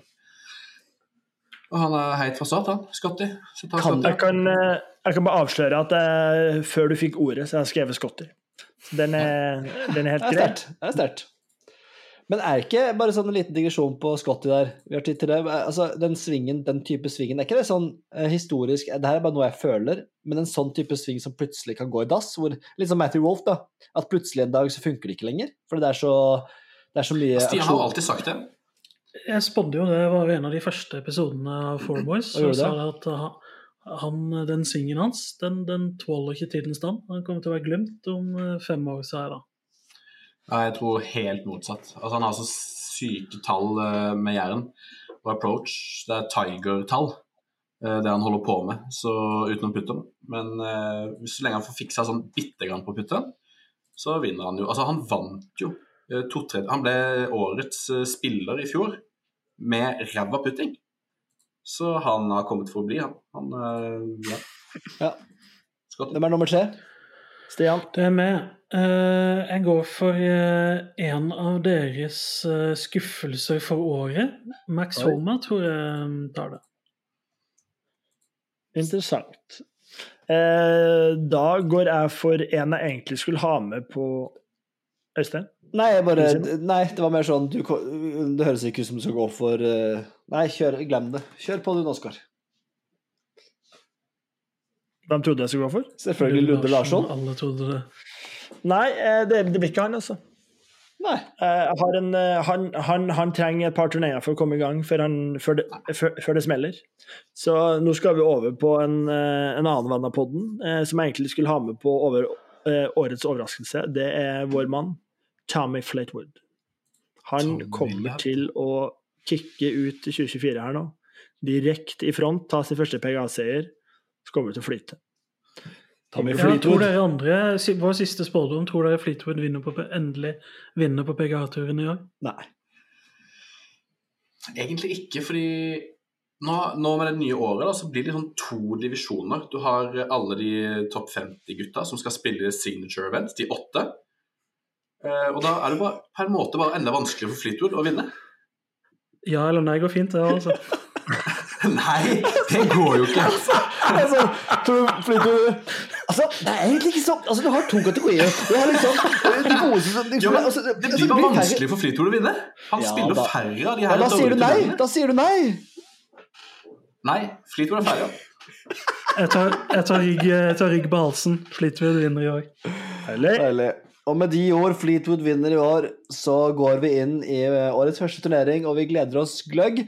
Og han er heit fra start, han. Scotty. Så Kan- Jeg kan, eh, jeg kan bare avsløre at jeg, før du fikk ordet, så har jeg skrevet Scotty. Den er, den er helt Det er grei. Det er sterkt. Men er ikke bare sånn en liten digresjon på Scotty der Vi har tid til det. Altså, den svingen, den type svingen, er ikke det sånn eh, historisk Det her er bare noe jeg føler, men en sånn type sving som plutselig kan gå i dass, hvor Litt som Matthew Wolff, da. At plutselig en dag så funker det ikke lenger. For det er så, det er så mye Stian har jo alltid sagt det. Jeg spådde jo det var jo en av de første episodene av Four Boys. Hva gjorde Og sa at han, den svingen hans, den, den tåler ikke tidens stand. Han kommer til å være glemt om eh, fem år, sa jeg da. Nei, jeg tror helt motsatt. Altså, han har så syke tall eh, med Jæren og approach. Det er Tiger-tall, eh, det han holder på med, så utenom putteren. Men hvis så lenge han får fiksa sånn bitte grann på putten, så vinner han jo. Altså, han vant jo eh, to-tre Han ble årets eh, spiller i fjor med ræva putting. Så han har kommet for å bli, han. han eh, ja. Ja. Hvem er nummer tre? Stian. Det er med. Eh, jeg går for eh, en av deres eh, skuffelser for året. Max Oi. Homa tror jeg mm, tar det. Interessant. Eh, da går jeg for en jeg egentlig skulle ha med på Øystein. Nei, jeg bare, nei, det var mer sånn du, Det høres ikke ut som du skal gå for Nei, kjør, glem det. Kjør på du, Oskar. Hvem trodde jeg skulle gå for? Selvfølgelig Lunde Larsson. Alle trodde det. Nei, eh, det, det blir ikke han, altså. Nei. Eh, Jeg har en, eh, han, han, han trenger et par turneer for å komme i gang før, han, før, det, før, før det smeller. Så nå skal vi over på en, en annen venn av podden, som jeg egentlig skulle ha med på over, årets overraskelse. Det er vår mann, Tommy Flatewood. Han Tommy kommer til å kicke ut 2024 her nå. Direkte i front, ta sin første PGA-seier. Så kommer vi til å flyte. Tommy Ja, tror dere andre, Vår siste spådom, tror dere Fleetwood vinner på, endelig vinner på PGA-turen i år? Nei. Egentlig ikke, fordi nå, nå med det nye året da, så blir det sånn to divisjoner. Du har alle de topp 50-gutta som skal spille signature event, de åtte. Eh, og da er det bare, på en måte bare enda vanskeligere for Fleetwood å vinne. Ja eller nei går fint, det. altså. [laughs] [laughs] Nei, det går jo ikke! Altså, tror du Altså, det er egentlig ikke sånn Altså, du har to kategorier. Du har liksom de gode som de, ja, men altså, det altså, blir bare vanskelig for Fleetwood å vinne. Han Ja, spiller da. færre av de Ja, her da sier du nei. Da sier du nei. Nei, Fleetwood er færre. Jeg tar, jeg tar, rygg, jeg tar rygg på halsen. Fleetwood vinner i år. Deilig. Og med de ord Fleetwood vinner i år, så går vi inn i årets første turnering, og vi gleder oss gløgg.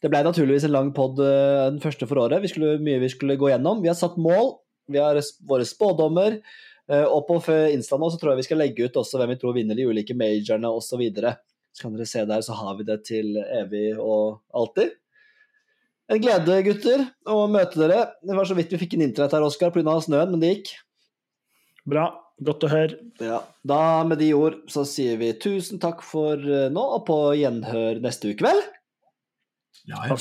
Det ble naturligvis en lang pod eh, den første for året. Vi skulle, mye vi skulle gå gjennom. Vi har satt mål, vi har våre spådommer. eh, Og på Insta nå så tror jeg vi skal legge ut også hvem vi tror vinner de ulike majorene osv. Så, så kan dere se der, så har vi det til evig og alltid. En glede, gutter, å møte dere. Det var så vidt vi fikk en internett her, Oskar, pga. snøen, men det gikk. Bra. Godt å høre. Ja, da med de ord så sier vi tusen takk for eh, nå, og på gjenhør neste uke, vel? Ja. Absolutt.